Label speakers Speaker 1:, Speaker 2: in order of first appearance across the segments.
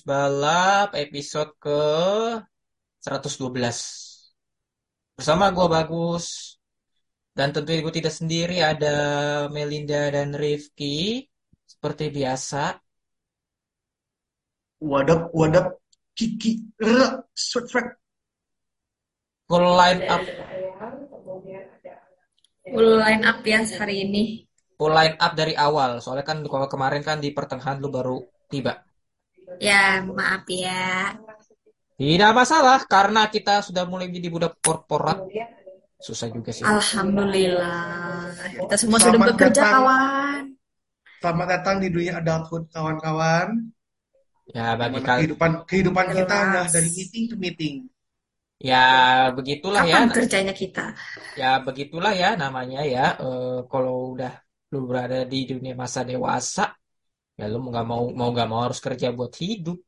Speaker 1: Balap episode ke 112. Bersama gue Bagus. Dan tentu gue tidak sendiri ada Melinda dan Rifki. Seperti biasa.
Speaker 2: Wadap, wadap, kiki, ra, sweat, sweat.
Speaker 1: Full line up,
Speaker 3: Full line up ya hari ini.
Speaker 1: full line up dari awal. Soalnya kan kalau kemarin kan di pertengahan lu baru tiba.
Speaker 3: Ya, maaf ya.
Speaker 1: Tidak masalah karena kita sudah mulai jadi budak korporat. Susah juga sih.
Speaker 3: Alhamdulillah. Kita semua sudah
Speaker 2: Selamat
Speaker 3: bekerja,
Speaker 2: datang.
Speaker 3: kawan.
Speaker 2: Selamat datang di dunia adulthood, kawan-kawan.
Speaker 1: Ya bagi kalian.
Speaker 2: kehidupan kehidupan kita nggak dari meeting to meeting.
Speaker 1: Ya begitulah ya.
Speaker 3: Kapan kerjanya kita?
Speaker 1: Ya begitulah ya namanya ya. Eh, kalau udah lu berada di dunia masa dewasa, ya lu nggak mau mau nggak mau harus kerja buat hidup.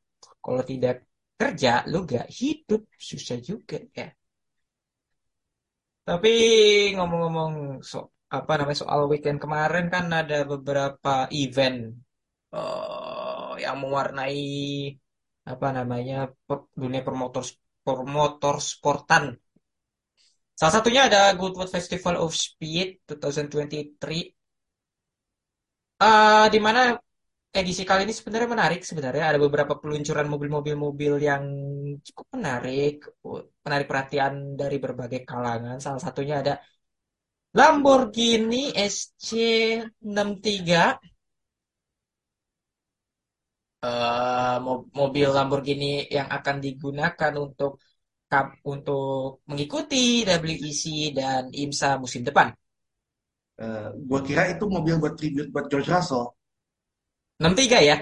Speaker 1: Kalau tidak kerja, lu nggak hidup, susah juga ya. Tapi ngomong-ngomong so, apa namanya soal weekend kemarin kan ada beberapa event eh, yang mewarnai apa namanya per- dunia permotor permotor sportan. Salah satunya ada Goodwood Festival of Speed 2023. Eh, di mana edisi kali ini sebenarnya menarik sebenarnya ada beberapa peluncuran mobil-mobil mobil yang cukup menarik, menarik perhatian dari berbagai kalangan. Salah satunya ada Lamborghini SC63. Eh, mo- mobil Lamborghini yang akan digunakan untuk untuk mengikuti WEC dan IMSA musim depan.
Speaker 2: Eh, gua kira itu mobil buat tribute buat George Russell.
Speaker 1: 63 ya.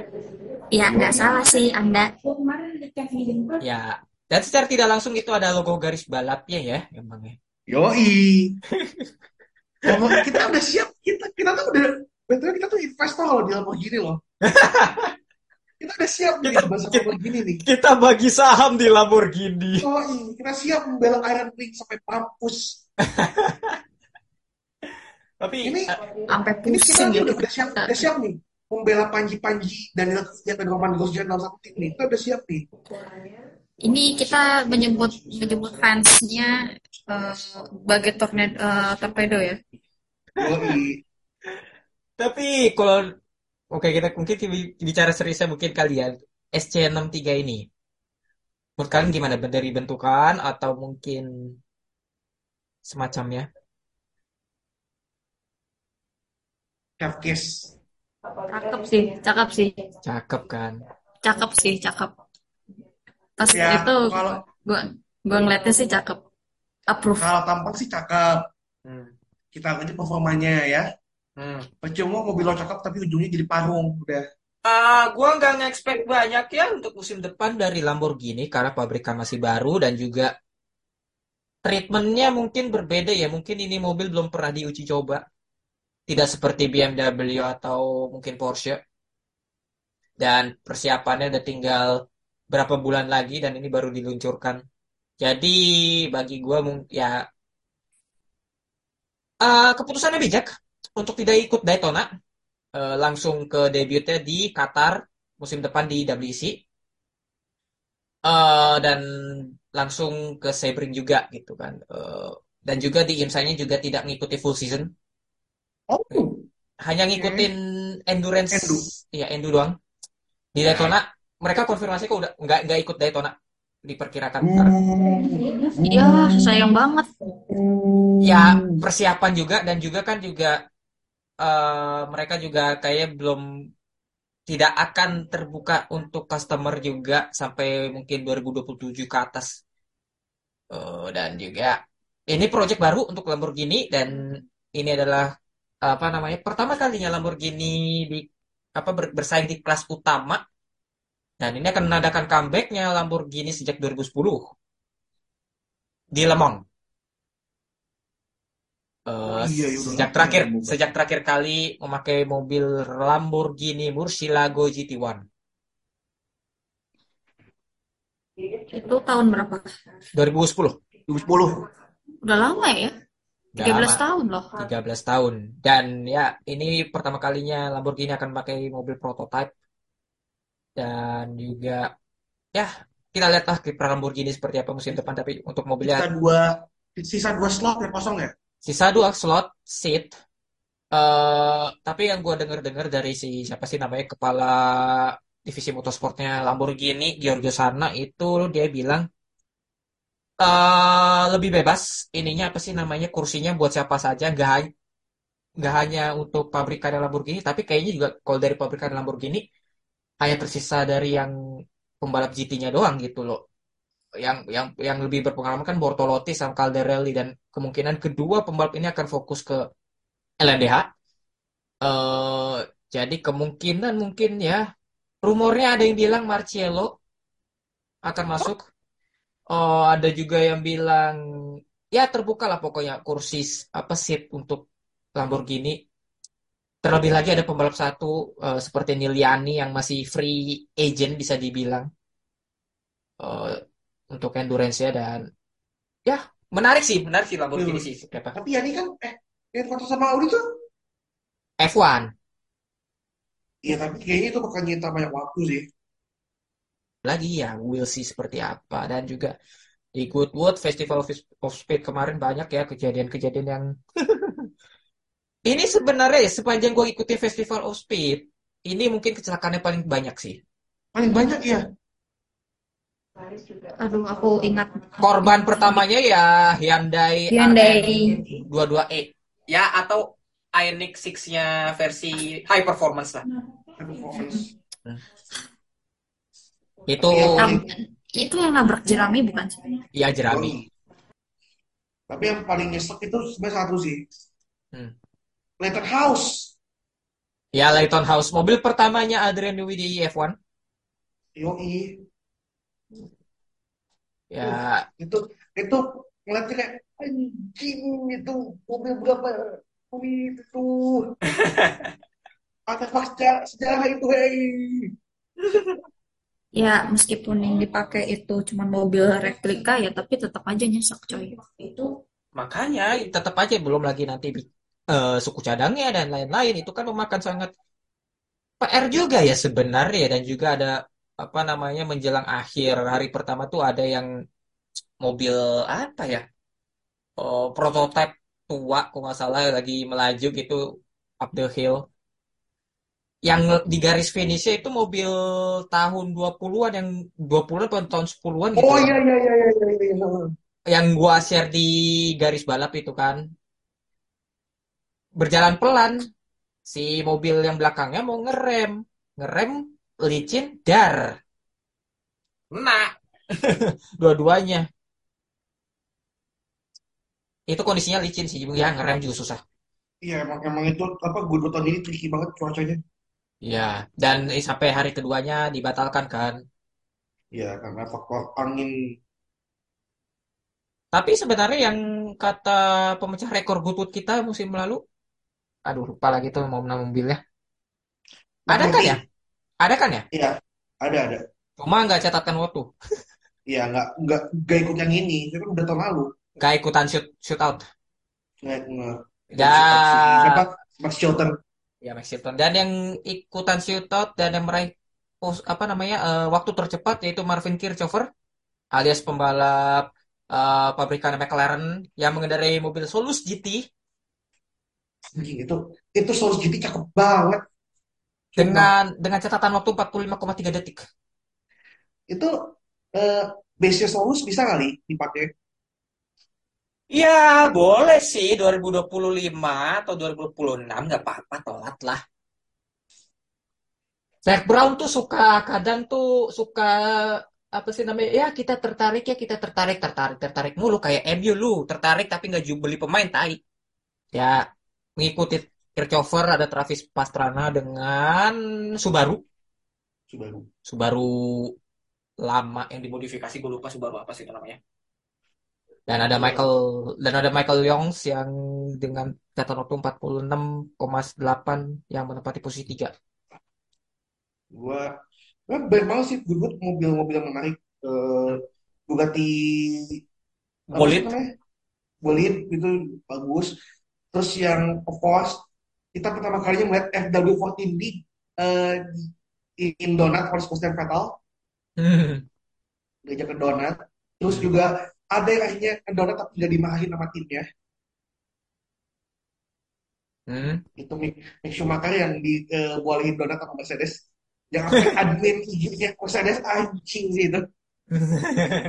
Speaker 3: Ya, nggak salah sih Anda.
Speaker 1: Ya, dan secara tidak langsung itu ada logo garis balapnya ya, emangnya.
Speaker 2: Yoi. Kalau kita udah siap, kita kita tuh udah betul kita tuh investor loh di Lamborghini loh. Kita udah siap nih
Speaker 1: Kita-
Speaker 2: bahasa
Speaker 1: kita-
Speaker 2: Lamborghini nih.
Speaker 1: Kita bagi saham di Lamborghini.
Speaker 2: Yoi, kita siap membela Iron Ring sampai mampus.
Speaker 1: Tapi
Speaker 2: Ini
Speaker 1: eh,
Speaker 3: Sampai
Speaker 2: ini kita
Speaker 3: pusing gitu.
Speaker 2: udah, udah siap, udah siap nih membela Panji-Panji dan Ilkesnya dan Roman Grosjean dalam satu tim nih. Kita udah siap nih.
Speaker 3: Ini kita menyebut menyebut fansnya eh, sebagai tornado, eh, torpedo ya.
Speaker 1: Tapi kalau oke kita mungkin bicara seriusnya mungkin kalian SC63 ini. Menurut kalian gimana? Dari bentukan atau mungkin semacamnya?
Speaker 2: Cafkes.
Speaker 3: Cakep sih, cakep sih.
Speaker 1: Cakep kan?
Speaker 3: Cakep sih, cakep. Pas
Speaker 2: Ya,
Speaker 3: itu
Speaker 2: kalau-
Speaker 3: gua gua ngeliatnya sih cakep. Approve.
Speaker 2: Kalau tampak sih cakep.
Speaker 1: Hmm.
Speaker 2: Kita lihat performanya ya.
Speaker 1: Hmm.
Speaker 2: Percuma mobil lo cakep tapi ujungnya jadi parung. Udah.
Speaker 1: Ah, gua nggak nge-expect banyak ya untuk musim depan dari Lamborghini karena pabrikan masih baru dan juga treatmentnya mungkin berbeda ya. Mungkin ini mobil belum pernah diuji coba. Tidak seperti BMW atau mungkin Porsche. Dan persiapannya udah tinggal berapa bulan lagi dan ini baru diluncurkan. Jadi bagi mung- ya ah, keputusannya bijak untuk tidak ikut Daytona eh, langsung ke debutnya di Qatar musim depan di WEC Eh, dan langsung ke Sebring juga gitu kan Eh, dan juga di IMSA-nya juga tidak mengikuti full season
Speaker 2: Oh,
Speaker 1: hanya ngikutin endurance.
Speaker 2: Endu.
Speaker 1: ya endu doang. Di Daytona mereka konfirmasi kok udah nggak nggak ikut Daytona. Diperkirakan.
Speaker 2: Uh,
Speaker 3: Iya, sayang banget.
Speaker 1: ya persiapan juga dan juga kan juga eh, mereka juga kayak belum tidak akan terbuka untuk customer juga sampai mungkin 2027 ke atas. Eh, dan juga ini project baru untuk Lamborghini dan ini adalah apa namanya pertama kalinya Lamborghini di apa ber- bersaing di kelas utama dan ini akan menandakan comebacknya Lamborghini sejak 2010 di Le Mans.
Speaker 2: Oh
Speaker 1: Eh,
Speaker 2: iya, ya udah
Speaker 1: sejak
Speaker 2: lama ya
Speaker 1: terakhir
Speaker 2: bukan.
Speaker 1: sejak terakhir kali memakai mobil Lamborghini Murcielago GT1
Speaker 3: Itu tahun berapa?
Speaker 1: 2010
Speaker 2: 2010.
Speaker 3: Udah lama ya?
Speaker 1: Udah
Speaker 3: 13
Speaker 1: lama.
Speaker 3: tahun loh.
Speaker 1: 13 tahun. Dan ya ini pertama kalinya Lamborghini akan pakai mobil prototype dan juga ya kita lihatlah kiprah Lamborghini seperti apa musim depan. Tapi untuk
Speaker 2: Sisa
Speaker 1: mobilnya
Speaker 2: dua, sisa dua slot yang kosong ya?
Speaker 1: sisa dua slot seat. Eh tapi yang gue dengar-dengar dari si siapa sih namanya kepala divisi motorsportnya Lamborghini Giorgio Sana itu dia bilang eh lebih bebas. Ininya apa sih namanya? Kursinya buat siapa saja. Nggak ha- nggak hanya untuk pabrikan Lamborghini tapi kayaknya juga kalau dari pabrikan Lamborghini hanya tersisa dari yang pembalap GT-nya doang gitu loh. Yang yang yang lebih berpengalaman kan Bortolotti sama Caldarelli dan kemungkinan kedua pembalap ini akan fokus ke LMDH eh jadi kemungkinan mungkin ya rumornya ada yang bilang Marciello akan masuk Oh, ada juga yang bilang ya terbuka lah pokoknya kursi apa seat untuk Lamborghini. Terlebih lagi ada pembalap satu eh, seperti Niliani yang masih free agent bisa dibilang eh, untuk endurance-nya dan ya menarik sih, menarik sih Lamborghini
Speaker 2: Hmm.
Speaker 1: sih seperti apa.
Speaker 2: Tapi ya ini kan, eh, yang foto sama Audi tuh,
Speaker 1: F1
Speaker 2: iya tapi kayaknya itu bakal nyita banyak waktu sih.
Speaker 1: Lagi ya, we'll see seperti apa dan juga di Goodwood Festival of Speed kemarin banyak ya kejadian-kejadian yang Ini sebenarnya ya sepanjang gue ikutin Festival of Speed, ini mungkin kecelakaannya paling banyak sih.
Speaker 2: Paling banyak ya.
Speaker 3: Aduh, aku ingat.
Speaker 1: Korban pertamanya ya Hyundai
Speaker 3: Hyundai.
Speaker 1: RM22E. Ya atau Ioniq 6-nya versi high performance lah.
Speaker 2: Performance.
Speaker 1: Itu
Speaker 2: Yang
Speaker 3: Tam-
Speaker 2: paling,
Speaker 3: itu yang nabrak jerami bukan sih?
Speaker 1: ya jerami.
Speaker 2: tapi yang paling nyesek itu sebenarnya satu sih.
Speaker 1: Hmm.
Speaker 2: Leighton House.
Speaker 1: Ya Leyton House, mobil pertamanya Adrian Newey di F1.
Speaker 2: Yoi.
Speaker 1: Ya,
Speaker 2: Itu, itu ngeliatnya kayak, anjing itu mobil berapa? Mobil itu. Ada pasca sejarah itu, hei.
Speaker 3: Ya, meskipun yang dipakai itu cuma mobil replika ya, tapi tetap aja nyesek coy. Itu
Speaker 1: makanya tetap aja belum lagi nanti eh, suku cadangnya dan lain-lain itu kan memakan sangat PR juga ya sebenarnya dan juga ada apa namanya menjelang akhir hari pertama tuh ada yang mobil apa ya oh, prototipe tua kok nggak salah lagi melaju gitu up the hill yang di garis finishnya itu mobil tahun 20-an yang 20-an atau tahun 10-an gitu
Speaker 2: Oh
Speaker 1: loh.
Speaker 2: iya, iya, iya, iya, iya, iya.
Speaker 1: yang gua share di garis balap itu kan. Berjalan pelan. Si mobil yang belakangnya mau ngerem. Ngerem licin dar. Nah dua-duanya. Itu kondisinya licin sih. Ya ngerem juga susah.
Speaker 2: Iya, emang, emang itu, apa, gue tahun ini tricky banget cuacanya.
Speaker 1: Ya dan eh, sampai hari keduanya dibatalkan kan
Speaker 2: Iya, karena faktor angin.
Speaker 1: tapi sebenarnya yang kata pemecah rekor Goodwood kita musim lalu aduh lupa lagi tuh mau mobilnya ada kan ya ada kan ya
Speaker 2: Iya, ada, ada.
Speaker 1: cuma nggak catatan waktu
Speaker 2: Iya, nggak, nggak, nggak ikut yang ini. Itu kan udah tahun lalu.
Speaker 1: nggak ikutan shoot shootout
Speaker 2: Nggak, nggak.
Speaker 1: Ya.
Speaker 2: Siapa? Max.
Speaker 1: Ya Max Chilton. Dan yang ikutan shootout dan yang meraih pos- apa namanya eh, waktu tercepat yaitu Marvin Kirchhofer alias pembalap eh, pabrikan McLaren yang mengendarai mobil Solus GT
Speaker 2: Anjing, itu, itu Solus GT cakep banget.
Speaker 1: Dengan dengan catatan waktu 45,3 detik.
Speaker 2: Itu, eh, base-nya Solus bisa kali dipakai.
Speaker 1: Ya, boleh sih 2025 atau 2026 nggak apa-apa, telat lah. Zac Brown tuh suka kadang tuh suka apa sih namanya ya kita tertarik ya kita tertarik tertarik tertarik mulu kayak MU lu tertarik tapi nggak ju- beli pemain tai ya mengikuti Kirchhofer ada Travis Pastrana dengan Subaru
Speaker 2: Subaru.
Speaker 1: Subaru lama yang dimodifikasi gue lupa Subaru apa sih itu namanya dan ada Michael dan ada Michael Youngs yang dengan catatan waktu 46,8 yang menempati posisi 3
Speaker 2: Gua, gua banyak banget sih gue mobil-mobil yang menarik. Eh, Bugatti
Speaker 1: Bolid
Speaker 2: namanya? Bolid itu bagus. Terus yang of course kita pertama kalinya melihat FW14 di eh, di in Donut versus Sebastian Vettel
Speaker 1: Hmm.
Speaker 2: diajak ke Donut. Terus juga ada yang akhirnya ke Donut tapi nggak dimarahin sama timnya.
Speaker 1: Hmm.
Speaker 2: Itu Mick, Mick Schumacher yang dibolehin Donut sama Mercedes. Yang sampai admin IG-nya Mercedes anjing sih itu.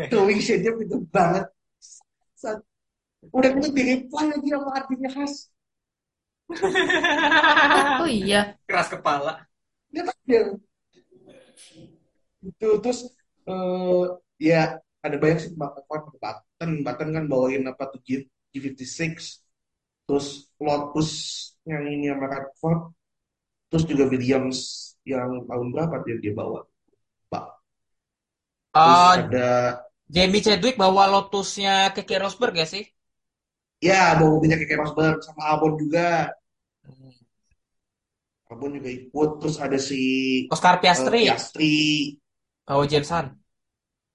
Speaker 2: Throwing shade-nya pintu banget. Saat- Udah gitu di reply lagi sama adminnya khas.
Speaker 3: Oh iya.
Speaker 1: keras kepala
Speaker 2: Dia tak dia. Itu terus eh ya ada banyak sih Button, Button, Button kan bawain apa tuh G, G56, terus Lotus yang ini sama Radford, terus juga Williams yang tahun berapa dia dia bawa, Pak. Terus
Speaker 1: Ah,
Speaker 2: ada
Speaker 1: Jamie Chadwick bawa Lotusnya Keke Rosberg ya sih?
Speaker 2: ya bawa mobilnya kayak Rosberg sama Albon juga, Albon juga ikut, terus ada si
Speaker 1: Oscar
Speaker 2: eh,
Speaker 1: Piastri,
Speaker 2: Piastri,
Speaker 1: oh James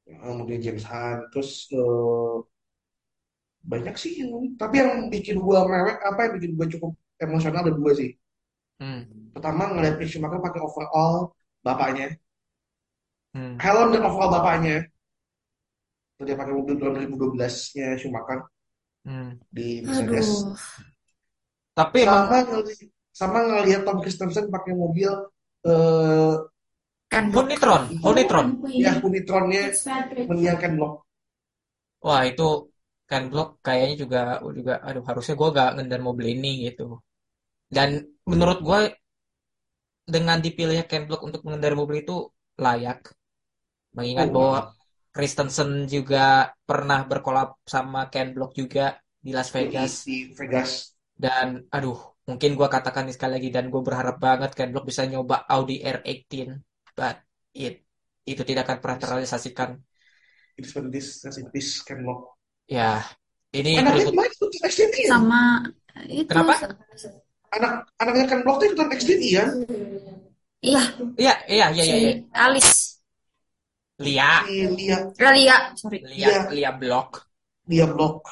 Speaker 2: Eh, mobil James Hunt, terus eh, banyak sih yang, tapi yang bikin gua mewek apa yang bikin gua cukup emosional ada dua sih.
Speaker 1: Hmm.
Speaker 2: Pertama ngeliat Mick Schumacher pakai overall bapaknya,
Speaker 1: Hmm.
Speaker 2: helm dan overall bapaknya. Terus dia pakai mobil tahun 2012-nya Schumacher
Speaker 1: Hmm.
Speaker 2: di Mercedes.
Speaker 3: Aduh.
Speaker 1: Tapi emang
Speaker 2: Sama ngeliat, sama ngeliat Tom Christensen pakai mobil eh
Speaker 3: Kan blok.
Speaker 1: Honeytron, Honeytron.
Speaker 2: ya Unitron-nya menyiarkan blok.
Speaker 1: Wah itu kan blok kayaknya juga juga aduh harusnya gue gak ngendar mobil ini gitu. Dan menurut gue dengan dipilihnya Ken Block untuk mengendarai mobil itu layak. Mengingat
Speaker 2: Oh,
Speaker 1: bahwa Christensen juga pernah berkolab sama Ken Block juga di Las Vegas.
Speaker 2: di Vegas.
Speaker 1: Dan aduh, mungkin gua katakan ini sekali lagi dan gue berharap banget Ken Block bisa nyoba Audi R18, but it itu tidak akan pernah terrealisasikan.
Speaker 2: It's this, this can block.
Speaker 1: Ya, ini
Speaker 2: Anaknya ikut ya?
Speaker 3: Sama itu.
Speaker 1: Kenapa?
Speaker 2: Anak anaknya kan blok tuh ikutan XDT ya?
Speaker 3: Iya,
Speaker 1: Iya, iya, iya, iya, iya.
Speaker 3: Alice.
Speaker 1: Lia,
Speaker 2: Si Lia,
Speaker 3: Eh, Lia, sorry.
Speaker 1: Lia,
Speaker 2: Iya.
Speaker 1: Lia Block.
Speaker 2: Lia blok.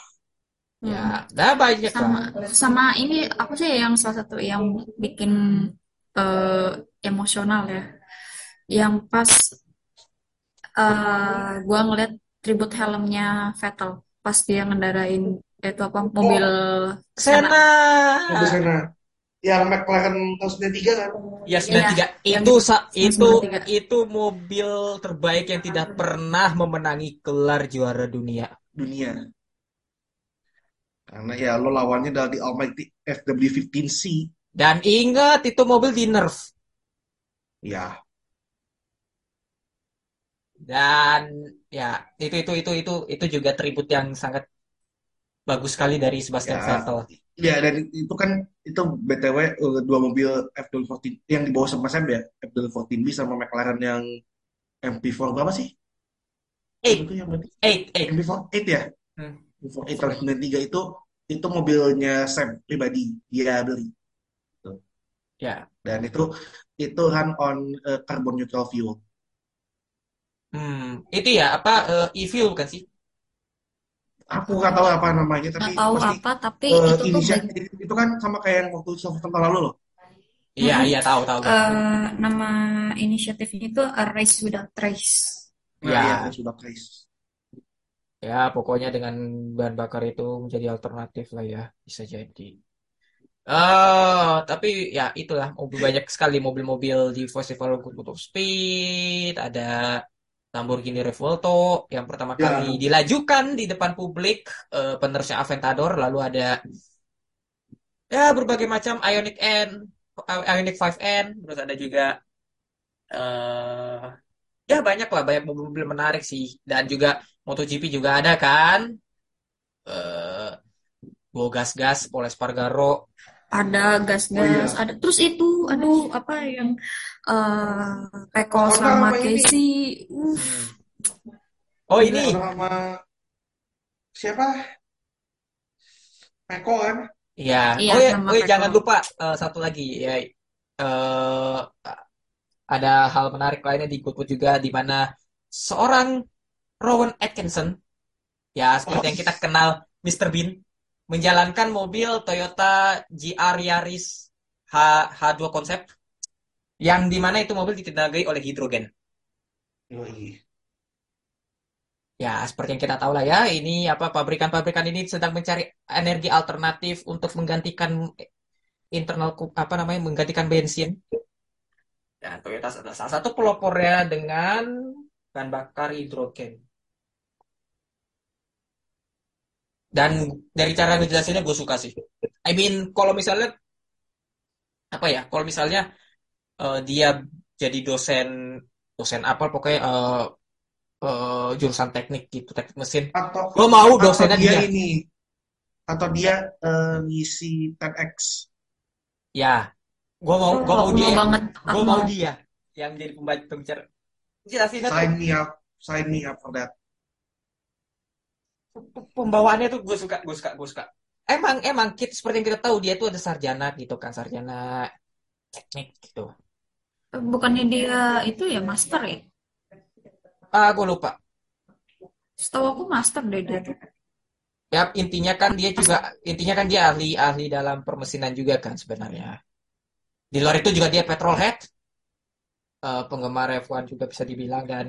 Speaker 3: Hmm.
Speaker 1: Ya, dah banyak
Speaker 3: Sama
Speaker 1: lah.
Speaker 3: sama ini apa sih yang salah satu yang bikin eh, emosional ya. Yang pas eh gua ngeliat tribute helmnya Vettel pas dia ngendarain itu apa mobil Senna.
Speaker 1: Sena.
Speaker 2: Mobil Senna. Yang McLaren tahun 93 kan?
Speaker 1: Ya
Speaker 3: Iya,
Speaker 1: 93
Speaker 3: yang
Speaker 1: itu sa- itu
Speaker 3: 93.
Speaker 1: itu mobil terbaik yang tidak pernah memenangi gelar juara dunia.
Speaker 2: Dunia. Karena ya lo lawannya di Almighty FW15C.
Speaker 1: Dan ingat itu mobil di nerf.
Speaker 2: Ya,
Speaker 1: Dan ya itu itu itu itu itu juga tribut yang sangat bagus sekali dari Sebastian
Speaker 2: ya,
Speaker 1: Vettel.
Speaker 2: ya dan itu kan itu BTW eh, dua mobil FW14 yang dibawa sama Sam ya, FW14B sama McLaren yang MP4 berapa sih?
Speaker 1: Eight,
Speaker 2: Itu yang berarti
Speaker 1: eight, eight.
Speaker 2: MP4 8 ya?
Speaker 1: Hmm.
Speaker 2: MP4 8 tahun 93 itu itu mobilnya Sam pribadi dia beli.
Speaker 1: Ya,
Speaker 2: Dan itu itu run on eh, carbon neutral fuel.
Speaker 1: Hmm, itu ya apa eh, e-fuel bukan sih?
Speaker 2: Aku nggak tahu apa namanya
Speaker 3: Nggak
Speaker 2: tapi
Speaker 3: tahu
Speaker 2: pasti
Speaker 3: apa tapi
Speaker 2: eh,
Speaker 3: itu tuh
Speaker 2: inisial
Speaker 3: bag-
Speaker 2: itu kan sama kayak yang waktu tahun lalu loh.
Speaker 1: Iya,
Speaker 3: Mm-mm.
Speaker 1: iya tahu tahu.
Speaker 3: Eh, nama inisiatifnya itu A Race Without Trace.
Speaker 2: Nah,
Speaker 1: Ya.
Speaker 2: iya, kan sudah crash.
Speaker 1: Ya, pokoknya dengan bahan bakar itu menjadi alternatif lah ya, bisa jadi. Eh, tapi ya itulah mobil banyak sekali mobil-mobil di Festival Good Speed, ada Lamborghini Revuelto yang pertama
Speaker 2: Ya.
Speaker 1: kali dilajukan di depan publik, eh, penerusnya Aventador, lalu ada ya berbagai macam Ioniq N, Ioniq 5N, terus ada juga eh ya banyak lah banyak mobil-mobil menarik sih dan juga MotoGP juga ada kan eh Go Gas-Gas Paul Espargaro
Speaker 3: Ada
Speaker 2: Oh iya.
Speaker 3: gas-gas, ada terus itu, aduh apa yang eh Peko sama. Casey, uh,
Speaker 1: Hmm. oh ini
Speaker 2: sama siapa? Peko kan?
Speaker 1: ya
Speaker 3: iya
Speaker 1: oh ya
Speaker 3: sama
Speaker 1: oh ya,
Speaker 3: Peko.
Speaker 1: jangan lupa eh, satu lagi ya eh ada hal menarik lainnya di Goodwood juga di mana seorang Rowan Atkinson ya seperti
Speaker 2: Oh,
Speaker 1: yang kita kenal Mr. Bean menjalankan mobil Toyota GR Yaris H H2 konsep yang di mana itu mobil ditenagai oleh hidrogen.
Speaker 2: yoi.
Speaker 1: Ya, seperti yang kita tahu lah ya, ini apa pabrikan-pabrikan ini sedang mencari energi alternatif untuk menggantikan internal apa namanya menggantikan bensin. Dan Toyota adalah salah satu pelopornya dengan bahan bakar hidrogen. Dan dari cara ngejelasinnya gue suka sih. I mean, kalau misalnya apa ya? Kalau misalnya eh, dia jadi dosen dosen apa pokoknya eh, eh, jurusan teknik gitu, teknik mesin.
Speaker 2: Atau
Speaker 1: Gue mau
Speaker 2: atau
Speaker 1: dosennya
Speaker 2: dia
Speaker 1: dia.
Speaker 2: ini atau dia eh, ngisi 10X.
Speaker 1: Ya, gue mau gue mau dia, gue mau dia yang jadi pembaca pembicara. Jelasinnya tuh
Speaker 2: Sign me up, sign me up for that.
Speaker 1: pembawaannya tuh gue suka, gue suka, gue suka. Emang emang kita seperti yang kita tahu dia tuh ada sarjana gitu kan, sarjana teknik gitu.
Speaker 3: Bukannya dia itu ya master ya?
Speaker 1: Ah, gue lupa.
Speaker 3: Setahu aku master deh dia tuh.
Speaker 1: Ya intinya kan dia juga intinya kan dia ahli ahli dalam permesinan juga kan sebenarnya. Di luar itu juga dia petrolhead, eh, penggemar F1 juga bisa dibilang dan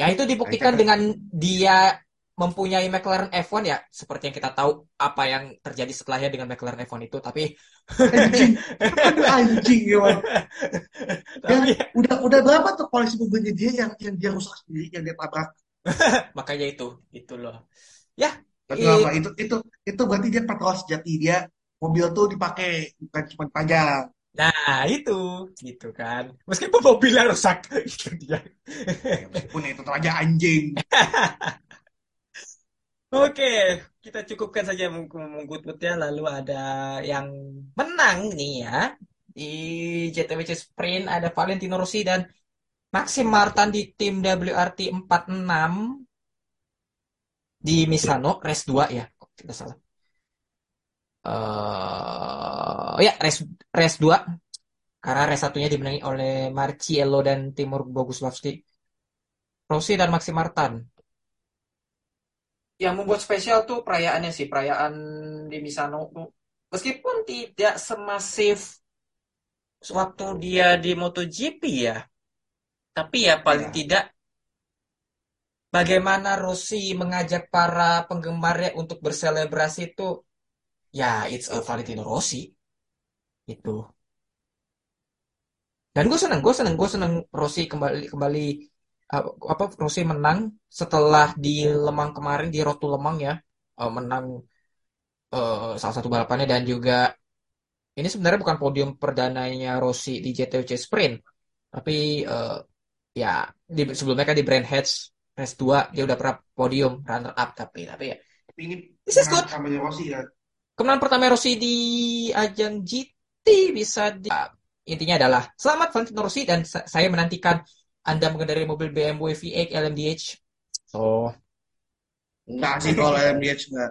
Speaker 1: ya itu dibuktikan
Speaker 2: Nah,
Speaker 1: dengan dia mempunyai McLaren F1 ya seperti yang kita tahu apa yang terjadi setelahnya dengan McLaren F1 itu tapi
Speaker 2: Anjing, aduh anjing gimana?
Speaker 1: tapi
Speaker 2: Ya, udah udah berapa tuh koleksi mobilnya dia yang yang dia rusak sendiri, yang dia tabrak?
Speaker 1: makanya itu itu loh ya
Speaker 2: Berarti
Speaker 1: i-
Speaker 2: apa? Itu itu itu berarti dia petrol sejati dia mobil tuh dipakai bukan cuma pajak.
Speaker 1: nah itu gitu kan meskipun mobilnya rusak itu dia
Speaker 2: Ya, meskipun itu aja anjing.
Speaker 1: Oke, kita cukupkan saja menggut-gutnya. Lalu ada yang menang nih ya. Di JTWC Sprint ada Valentino Rossi dan Maxim Martin di tim WRT 46 di Misano, race 2 ya. Kok tidak salah. Eh ya, race, race 2. Karena race satunya dimenangi oleh Marciello dan Timur Boguslavski. Rossi dan Maxim Martin. Yang membuat spesial tuh perayaannya sih, perayaan di Misano tuh. Meskipun tidak semasif waktu dia di MotoGP ya, tapi ya paling
Speaker 2: Ya,
Speaker 1: tidak bagaimana Rossi mengajak para penggemarnya untuk berselebrasi itu, ya it's a Valentino Rossi itu. Dan gue seneng, gue seneng, gue seneng Rossi kembali kembali apa Rossi menang setelah di Lemang kemarin di Road to Lemang ya, uh, menang uh, salah satu balapannya dan juga ini sebenarnya bukan podium perdananya Rossi di JTUC Sprint, tapi uh, ya di, sebelumnya kan di Brand Hatch Race 2 dia udah pernah podium runner up tapi tapi ya
Speaker 2: tapi ini
Speaker 1: this is good.
Speaker 2: Rossi kan.
Speaker 1: Kemenangan pertama Rossi di ajang GT bisa di Ah, intinya adalah selamat Valentino Rossi dan sa- saya menantikan Anda mengendarai mobil BMW V8 LMDH. So,
Speaker 2: Enggak sih kalau LMDH enggak.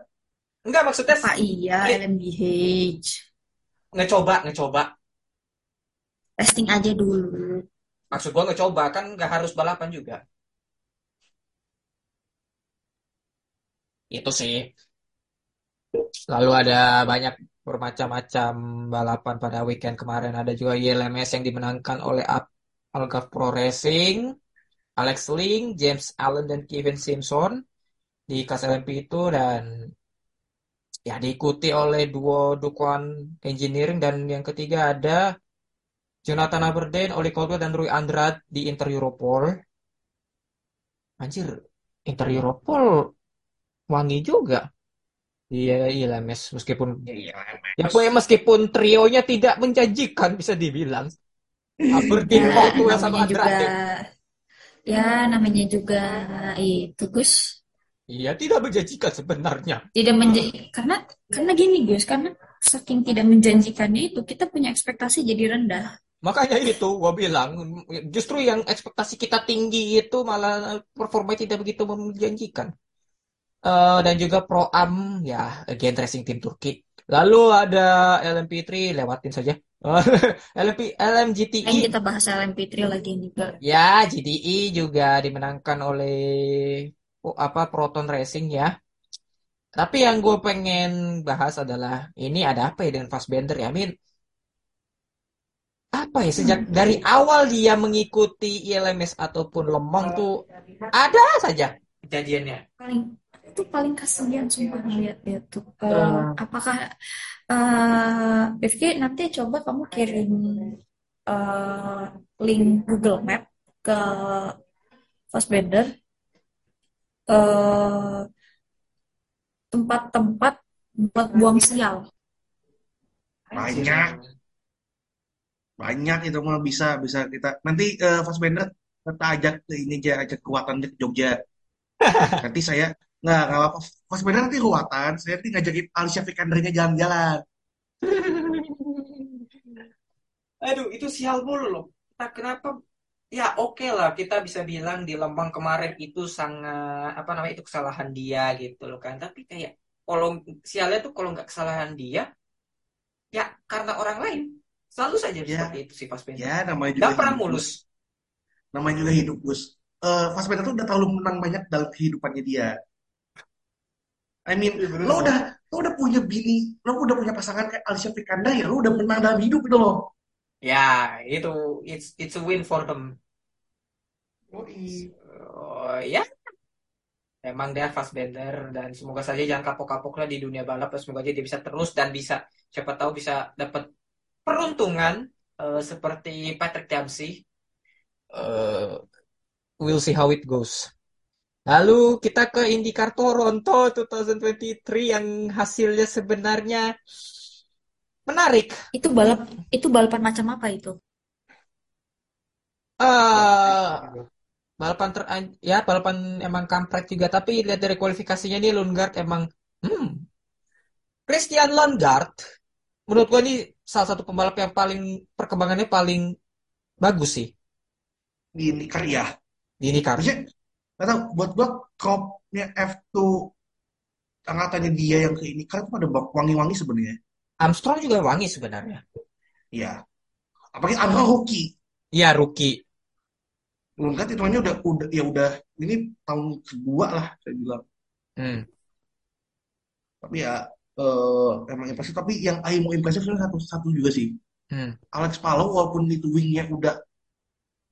Speaker 1: enggak maksudnya
Speaker 3: Apa iya
Speaker 1: i-
Speaker 3: LMDH?
Speaker 1: ngecoba, ngecoba.
Speaker 3: Testing aja dulu.
Speaker 1: Maksud gua ngecoba kan nggak harus balapan juga. Itu sih. Lalu ada banyak bermacam-macam balapan pada weekend kemarin. Ada juga YLMS yang dimenangkan oleh Al- Algarve Pro Racing, Alex Ling, James Allen, dan Kevin Simpson di kelas LMP itu dan ya diikuti oleh duo Ducwan Engineering dan yang ketiga ada Jonathan Aberdeen, Oli Caldwell, dan Rui Andrade di Inter Europol. Anjir, Inter Europol wangi juga. Iya, iya. Meskipun
Speaker 2: Ya iya
Speaker 1: ya
Speaker 2: LMS.
Speaker 1: pokoknya meskipun trionya tidak menjanjikan bisa dibilang. Aberdeen
Speaker 3: Ya,
Speaker 1: Caldwell sama
Speaker 3: juga ya namanya juga itu Gus.
Speaker 1: Iya, tidak menjanjikan sebenarnya.
Speaker 3: Tidak menjanji karena karena gini Gus, karena saking tidak menjanjikannya itu kita punya ekspektasi jadi rendah.
Speaker 1: Makanya itu gue bilang, justru yang ekspektasi kita tinggi itu malah performa tidak begitu menjanjikan. Eh, dan juga Pro Am, ya, again racing tim Turki. Lalu ada LMP3, lewatin saja. LMP, LMGTI,
Speaker 3: kita bahas LMP3 lagi juga.
Speaker 1: ya, GTI juga dimenangkan oleh oh, apa Proton Racing ya. Tapi yang gue pengen bahas adalah ini ada apa ya dengan Fassbender ya? Mean, apa ya sejak
Speaker 3: Hmm.
Speaker 1: dari awal dia mengikuti ILMS ataupun Lemong tuh ada saja kejadiannya.
Speaker 3: Paling itu paling kasihan sumpah ngeliat itu. Eh,
Speaker 1: Eh,
Speaker 3: apakah eh Rifki nanti coba kamu kirim eh, link Google Map ke Fassbender eh tempat-tempat buat buang sial.
Speaker 2: Banyak, banyak itu mah bisa bisa kita nanti eh, Fassbender kita ajak ke ini aja ajak kekuatan ke Jogja. Nanti saya nggak nggak apa Fassbender nanti kekuatan, saya nanti ngajakin Alicia Vikandernya jalan-jalan.
Speaker 1: Aduh, itu sial mulu loh. Nah, kenapa? Ya oke lah, kita bisa bilang di Lembang kemarin itu sangat apa namanya itu kesalahan dia gitu loh kan. Tapi kayak kalau sialnya tuh kalau nggak kesalahan dia, ya karena orang lain. Selalu saja
Speaker 2: Ya,
Speaker 1: seperti itu sih Fassbender.
Speaker 2: ya namanya juga
Speaker 1: Nggak pernah
Speaker 2: hidup Gus.
Speaker 1: mulus.
Speaker 2: Namanya juga hidup Gus. Eh Fassbender tuh udah terlalu menang banyak dalam kehidupannya dia. I mean,
Speaker 1: Iya bener
Speaker 2: lo udah lo udah punya bini, lo udah punya pasangan kayak Alicia Vikander ya, lo udah menang dalam hidup itu loh.
Speaker 1: Ya, itu it's it's a win for them. Oh, ya, emang dia Fassbender dan semoga saja jangan kapok-kapok lah di dunia balap. Dan Semoga aja dia bisa terus dan bisa siapa tahu bisa dapat peruntungan eh, seperti Patrick Dempsey. Eh, we'll see how it goes. Lalu kita ke IndyCar Toronto 2023 yang hasilnya sebenarnya menarik.
Speaker 3: Itu balap itu balapan macam apa itu?
Speaker 1: Eh, balapan ter ya balapan emang kampret juga tapi lihat dari kualifikasinya nih Lundgaard emang hmm, Christian Lundgaard menurut gua ini salah satu pembalap yang paling perkembangannya paling bagus sih
Speaker 2: Di IndyCar ya.
Speaker 1: di IndyCar.
Speaker 2: Maksudnya, nggak tahu, buat gua cropnya F2 angkatannya dia yang ke IndyCar itu ada wangi-wangi sebenarnya.
Speaker 1: Armstrong juga wangi sebenarnya.
Speaker 2: Iya. Apalagi Armstrong rookie.
Speaker 1: Iya rookie.
Speaker 2: Lundgaard hitungannya udah udah ya udah ini tahun kedua lah saya bilang.
Speaker 1: Hmm.
Speaker 2: Tapi ya eh, emang impresif. Tapi yang Ayo mau impresif itu satu satu juga sih.
Speaker 1: Hmm.
Speaker 2: Alex Palou walaupun itu wingnya udah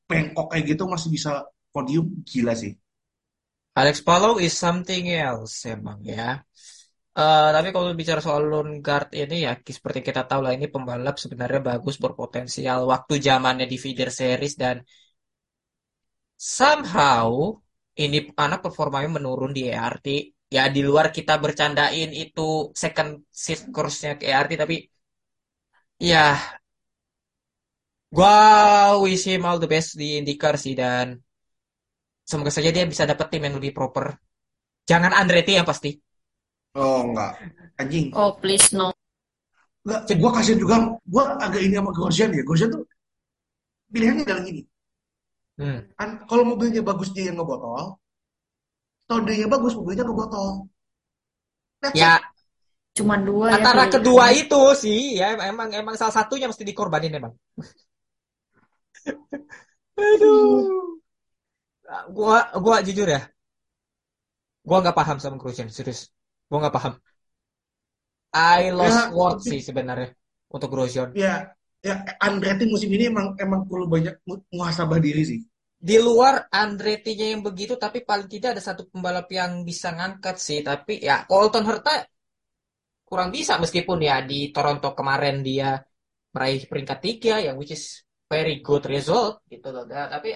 Speaker 2: bengkok kayak gitu masih bisa podium gila sih.
Speaker 1: Alex Palou is something else emang ya. Eh, tapi kalau bicara soal Lundgaard ini ya seperti kita tahu lah ini pembalap sebenarnya bagus berpotensial waktu zamannya di feeder series dan somehow ini anak performanya menurun di ERT. Ya di luar kita bercandain itu second shift course-nya ke ERT tapi ya gua wish him all the best di IndyCar sih dan semoga saja dia bisa dapat tim yang lebih proper. Jangan Andretti yang pasti.
Speaker 2: Oh enggak. Anjing.
Speaker 3: Oh please no.
Speaker 2: Enggak, gua kasihan juga. Gua agak ini sama Grosjean ya. Grosjean tuh pilihannya adalah gini.
Speaker 1: Hmm.
Speaker 2: Kan kalau mobilnya bagus dia yang ngebotol, kalau dia bagus mobilnya ngebotol. That's it.
Speaker 1: Ya
Speaker 3: Cuman dua ya
Speaker 1: antara
Speaker 3: pilihan.
Speaker 1: kedua itu sih ya emang emang salah satunya mesti dikorbanin emang. Aduh. Gua gua jujur ya. Gua nggak paham sama Grosjean, serius. Gua nggak paham. I lost
Speaker 2: Ya, tapi
Speaker 1: sih sebenarnya untuk Grosjean.
Speaker 2: ya ya Andretti musim ini emang emang perlu banyak mu- muhasabah diri sih.
Speaker 1: Di luar Andretti-nya yang begitu, tapi paling tidak ada satu pembalap yang bisa ngangkat sih. Tapi ya Colton Herta kurang bisa meskipun ya di Toronto kemarin dia meraih peringkat tiga yang which is very good result gitu loh. Tapi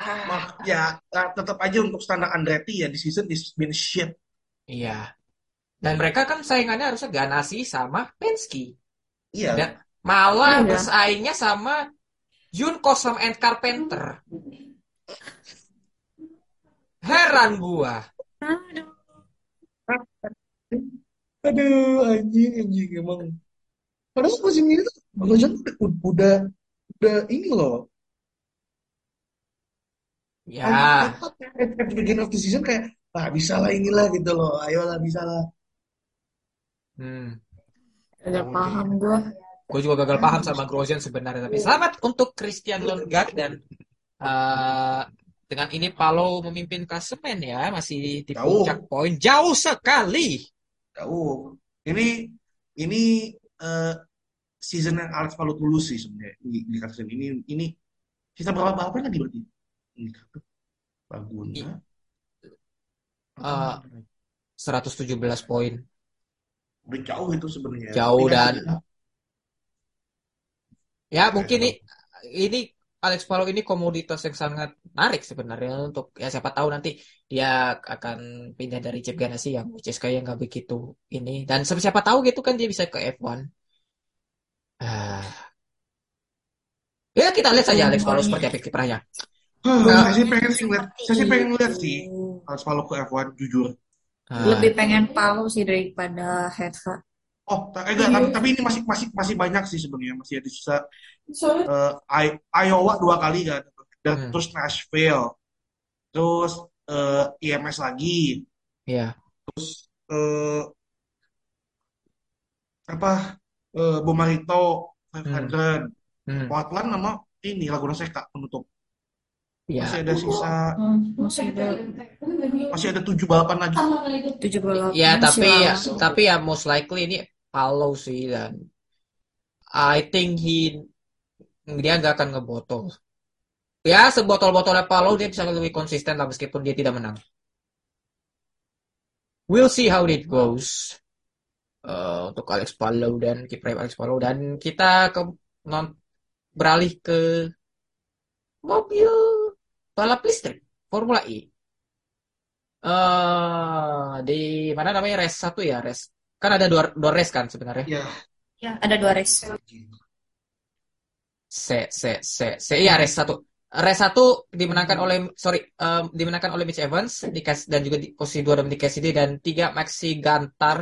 Speaker 1: ah
Speaker 2: Mak, ya tetap aja untuk standar Andretti ya di season is been shit.
Speaker 1: iya. Dan mereka kan saingannya harusnya Ganassi sama Penske.
Speaker 2: Iya.
Speaker 1: Dan malah
Speaker 3: Iya.
Speaker 1: bersaingnya sama Jun Kosam and Carpenter. Heran gua.
Speaker 3: Aduh.
Speaker 2: Aduh, anjing, anjing emang. Padahal musim ini tuh Gojek udah, udah, udah ini loh.
Speaker 1: Ya,
Speaker 2: At, at, at the beginning of the season kayak, ah bisa lah inilah gitu loh. Ayolah, bisa lah.
Speaker 1: hmm.
Speaker 3: Gak paham gue.
Speaker 1: Gue juga gagal paham sama Grosjean sebenarnya. Tapi selamat untuk Christian Lundgaard dan eh, dengan ini Palo memimpin klasemen ya, masih di
Speaker 2: Jauh.
Speaker 1: puncak poin jauh sekali.
Speaker 2: Jauh. Ini, ini eh, season yang Alex Palou tulus sih sebenarnya. Di, di season ini, ini sisa berapa balapan lagi berarti? Ini Laguna.
Speaker 1: Eh, 117 poin.
Speaker 2: Udah jauh itu sebenarnya.
Speaker 1: Jauh
Speaker 2: Tapi kan
Speaker 1: dan- Ya mungkin ini ini Alex Palou ini komoditas yang sangat menarik sebenarnya untuk ya siapa tahu nanti dia akan pindah dari Chip Ganassi yang which is kayak nggak begitu ini dan siapa tahu gitu kan dia bisa ke F1. Ah. Ya kita lihat saja Alex Palou seperti apa kiprahnya. Nah,
Speaker 2: saya sih pengen sih ngeliat, saya sih pengen ngeliat sih Alex Palou ke F1 jujur.
Speaker 1: Ah,
Speaker 3: Lebih pengen Palu sih daripada Hetva.
Speaker 2: Oh, eh, enggak, tapi, tapi ini masih masih masih banyak sih sebenarnya masih ada sisa I- Iowa dua kali kan, dan
Speaker 1: Hmm.
Speaker 2: terus Nashville, terus eh, IMS lagi,
Speaker 1: ya.
Speaker 2: eh, apa eh, Bomarito 500,
Speaker 1: Hmm,
Speaker 2: Portland sama ini Laguna Seca penutup.
Speaker 1: Ya.
Speaker 2: Masih ada sisa,
Speaker 3: Hmm, masih ada
Speaker 2: masih ada tujuh balapan lagi.
Speaker 3: 78
Speaker 1: Ya, tapi
Speaker 3: masih
Speaker 1: ya,
Speaker 3: lama.
Speaker 1: tapi ya most likely ini Palou sih dan I think he dia nggak akan ngebotol. Ya, sebotol-botolnya Palou dia bisa lebih konsisten lah meskipun dia tidak menang. We'll see how it goes. Eh, untuk Alex Palou dan kiprah Alex Palou dan kita ke non beralih ke mobil balap listrik Formula E. Eh di mana namanya race satu ya race. Kan ada dua, dua race kan sebenarnya?
Speaker 2: Ya,
Speaker 3: Ya, ada dua race.
Speaker 1: se se se se iya race satu. Race satu dimenangkan oleh sorry em, dimenangkan oleh Mitch Evans di dan juga di posisi dua Dominic Cassidy dan tiga Maxi Gantar.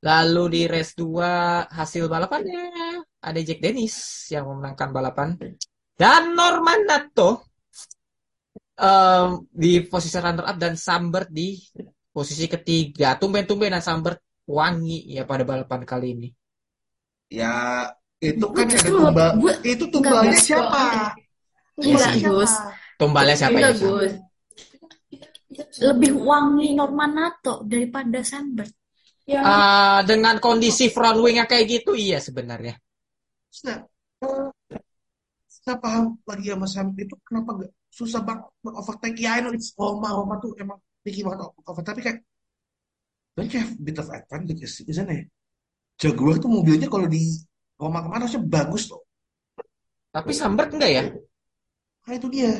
Speaker 1: Lalu di race dua hasil balapannya ada Jack Dennis yang memenangkan balapan. Dan Norman Nato em, di posisi runner up dan Sambert di posisi ketiga tumben-tumbenan Sambert wangi ya pada balapan kali ini
Speaker 2: ya itu
Speaker 3: Gue
Speaker 2: kan ada tumbal.
Speaker 3: gue
Speaker 2: Itu tumbalnya siapa?
Speaker 1: Iya
Speaker 3: enggak. Gus.
Speaker 1: tumbalnya siapa ya
Speaker 3: Gus. Lebih wangi Norman Nato daripada Sambert.
Speaker 1: Ah, dengan kondisi front wing-nya kayak gitu iya sebenarnya
Speaker 2: eh, saya paham lagi sama Sam itu kenapa gak susah banget overtake. Ya I know it's Roma. Roma tuh emang tinggi banget over tapi kayak don't you have a bit of advantage isn't it? Jaguar tuh mobilnya kalau di Roma ke mana harusnya bagus loh
Speaker 1: tapi Sambert enggak ya?
Speaker 2: Nah itu dia.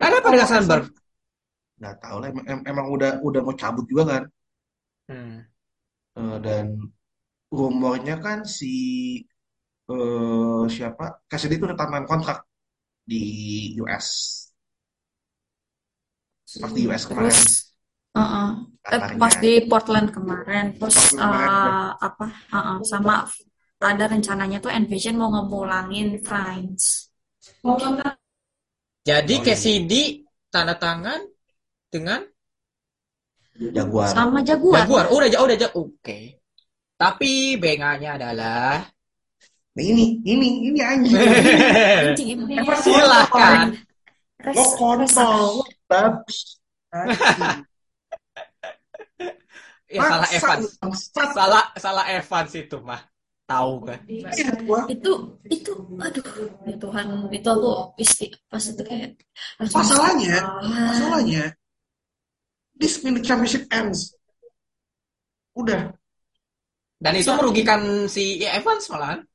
Speaker 1: Ada apa dengan Sambert
Speaker 2: nggak tahu lah emang, em- emang udah udah mau cabut juga kan.
Speaker 1: Hmm.
Speaker 2: Eh, dan rumornya kan si eh, siapa? Cassidy itu udah kontrak di US pas di US kemarin.
Speaker 3: Terus Heeh. Eh,
Speaker 2: kabarnya.
Speaker 3: pas di Portland kemarin terus
Speaker 2: Portland kemarin,
Speaker 3: eh, apa Heeh, sama ada rencananya tuh Envision mau ngemulangin France
Speaker 1: jadi
Speaker 2: Oh, iya.
Speaker 1: Cassidy tanda tangan dengan?
Speaker 2: Jaguar.
Speaker 3: Sama Jaguar.
Speaker 1: Jaguar. Oh, udah jauh udah jauh oke. Tapi benganya adalah
Speaker 2: Nah, ini, ini, ini anjing.
Speaker 3: Anjing. Res-
Speaker 2: Lo kontol, lo babi.
Speaker 1: Ya salah
Speaker 2: bangsat.
Speaker 1: salah salah Evans itu mah tahu kan
Speaker 3: itu itu aduh ya Tuhan itu aku isti pas itu kayak
Speaker 2: Masalahnya,
Speaker 3: ah,
Speaker 2: masalahnya, this minute championship ends. Udah,
Speaker 1: dan itu merugikan si Evans malahan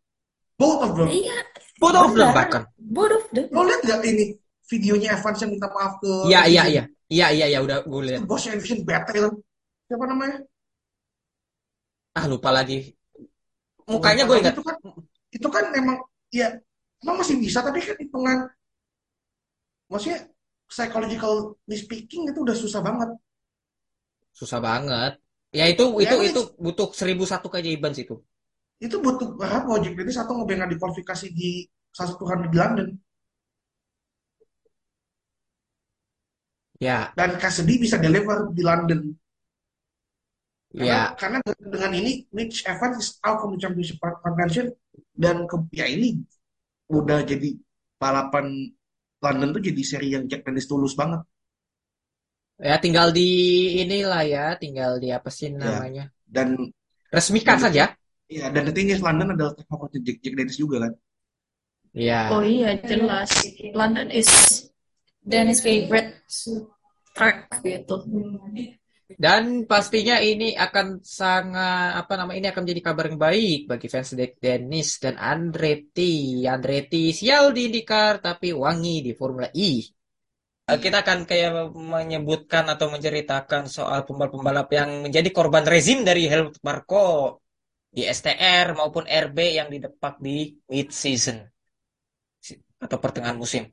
Speaker 2: both of them.
Speaker 3: iya
Speaker 1: both of them bahkan
Speaker 3: bodoh deh
Speaker 2: Lo liat gak ini videonya Evans yang minta maaf ke
Speaker 1: iya iya iya iya iya iya udah gue lihat
Speaker 2: bosnya Envision Battle. Siapa namanya?
Speaker 1: ah lupa lagi mukanya gue ingat
Speaker 2: Itu kan, itu kan emang, ya emang masih bisa tapi kan hitungan maksudnya psychologically speaking itu udah susah banget
Speaker 1: Susah banget. Ya itu
Speaker 2: ya
Speaker 1: itu
Speaker 2: kan
Speaker 1: itu butuh seribu satu keajaiban sih itu.
Speaker 2: Itu butuh berapa wajib kritis atau ngebengar di kualifikasi di salah satu hari di London
Speaker 1: Ya,
Speaker 2: dan Cassidy bisa deliver di London karena
Speaker 1: ya.
Speaker 2: karena dengan ini Mitch Evans is out from the championship contention dan ke, ya ini udah jadi balapan London tuh jadi seri yang Jack Dennis tulus banget
Speaker 1: Ya tinggal di inilah ya, tinggal di apa sih
Speaker 2: ya
Speaker 1: namanya?
Speaker 2: dan
Speaker 1: Resmikan
Speaker 2: dan
Speaker 1: saja.
Speaker 2: Ya dan the thing is London adalah favoritnya Jack, Jack Dennis juga kan
Speaker 1: Ya.
Speaker 3: Oh iya, jelas. London is Dennis favorite track gitu.
Speaker 1: Dan pastinya ini akan sangat apa nama ini akan menjadi kabar yang baik bagi fans Jack Dennis dan Andretti. Andretti sial di IndyCar tapi wangi di Formula E. Eh, Kita akan kayak menyebutkan atau menceritakan soal pembalap-pembalap yang menjadi korban rezim dari Helmut Marko di STR maupun RB yang didepak di mid-season atau pertengahan musim.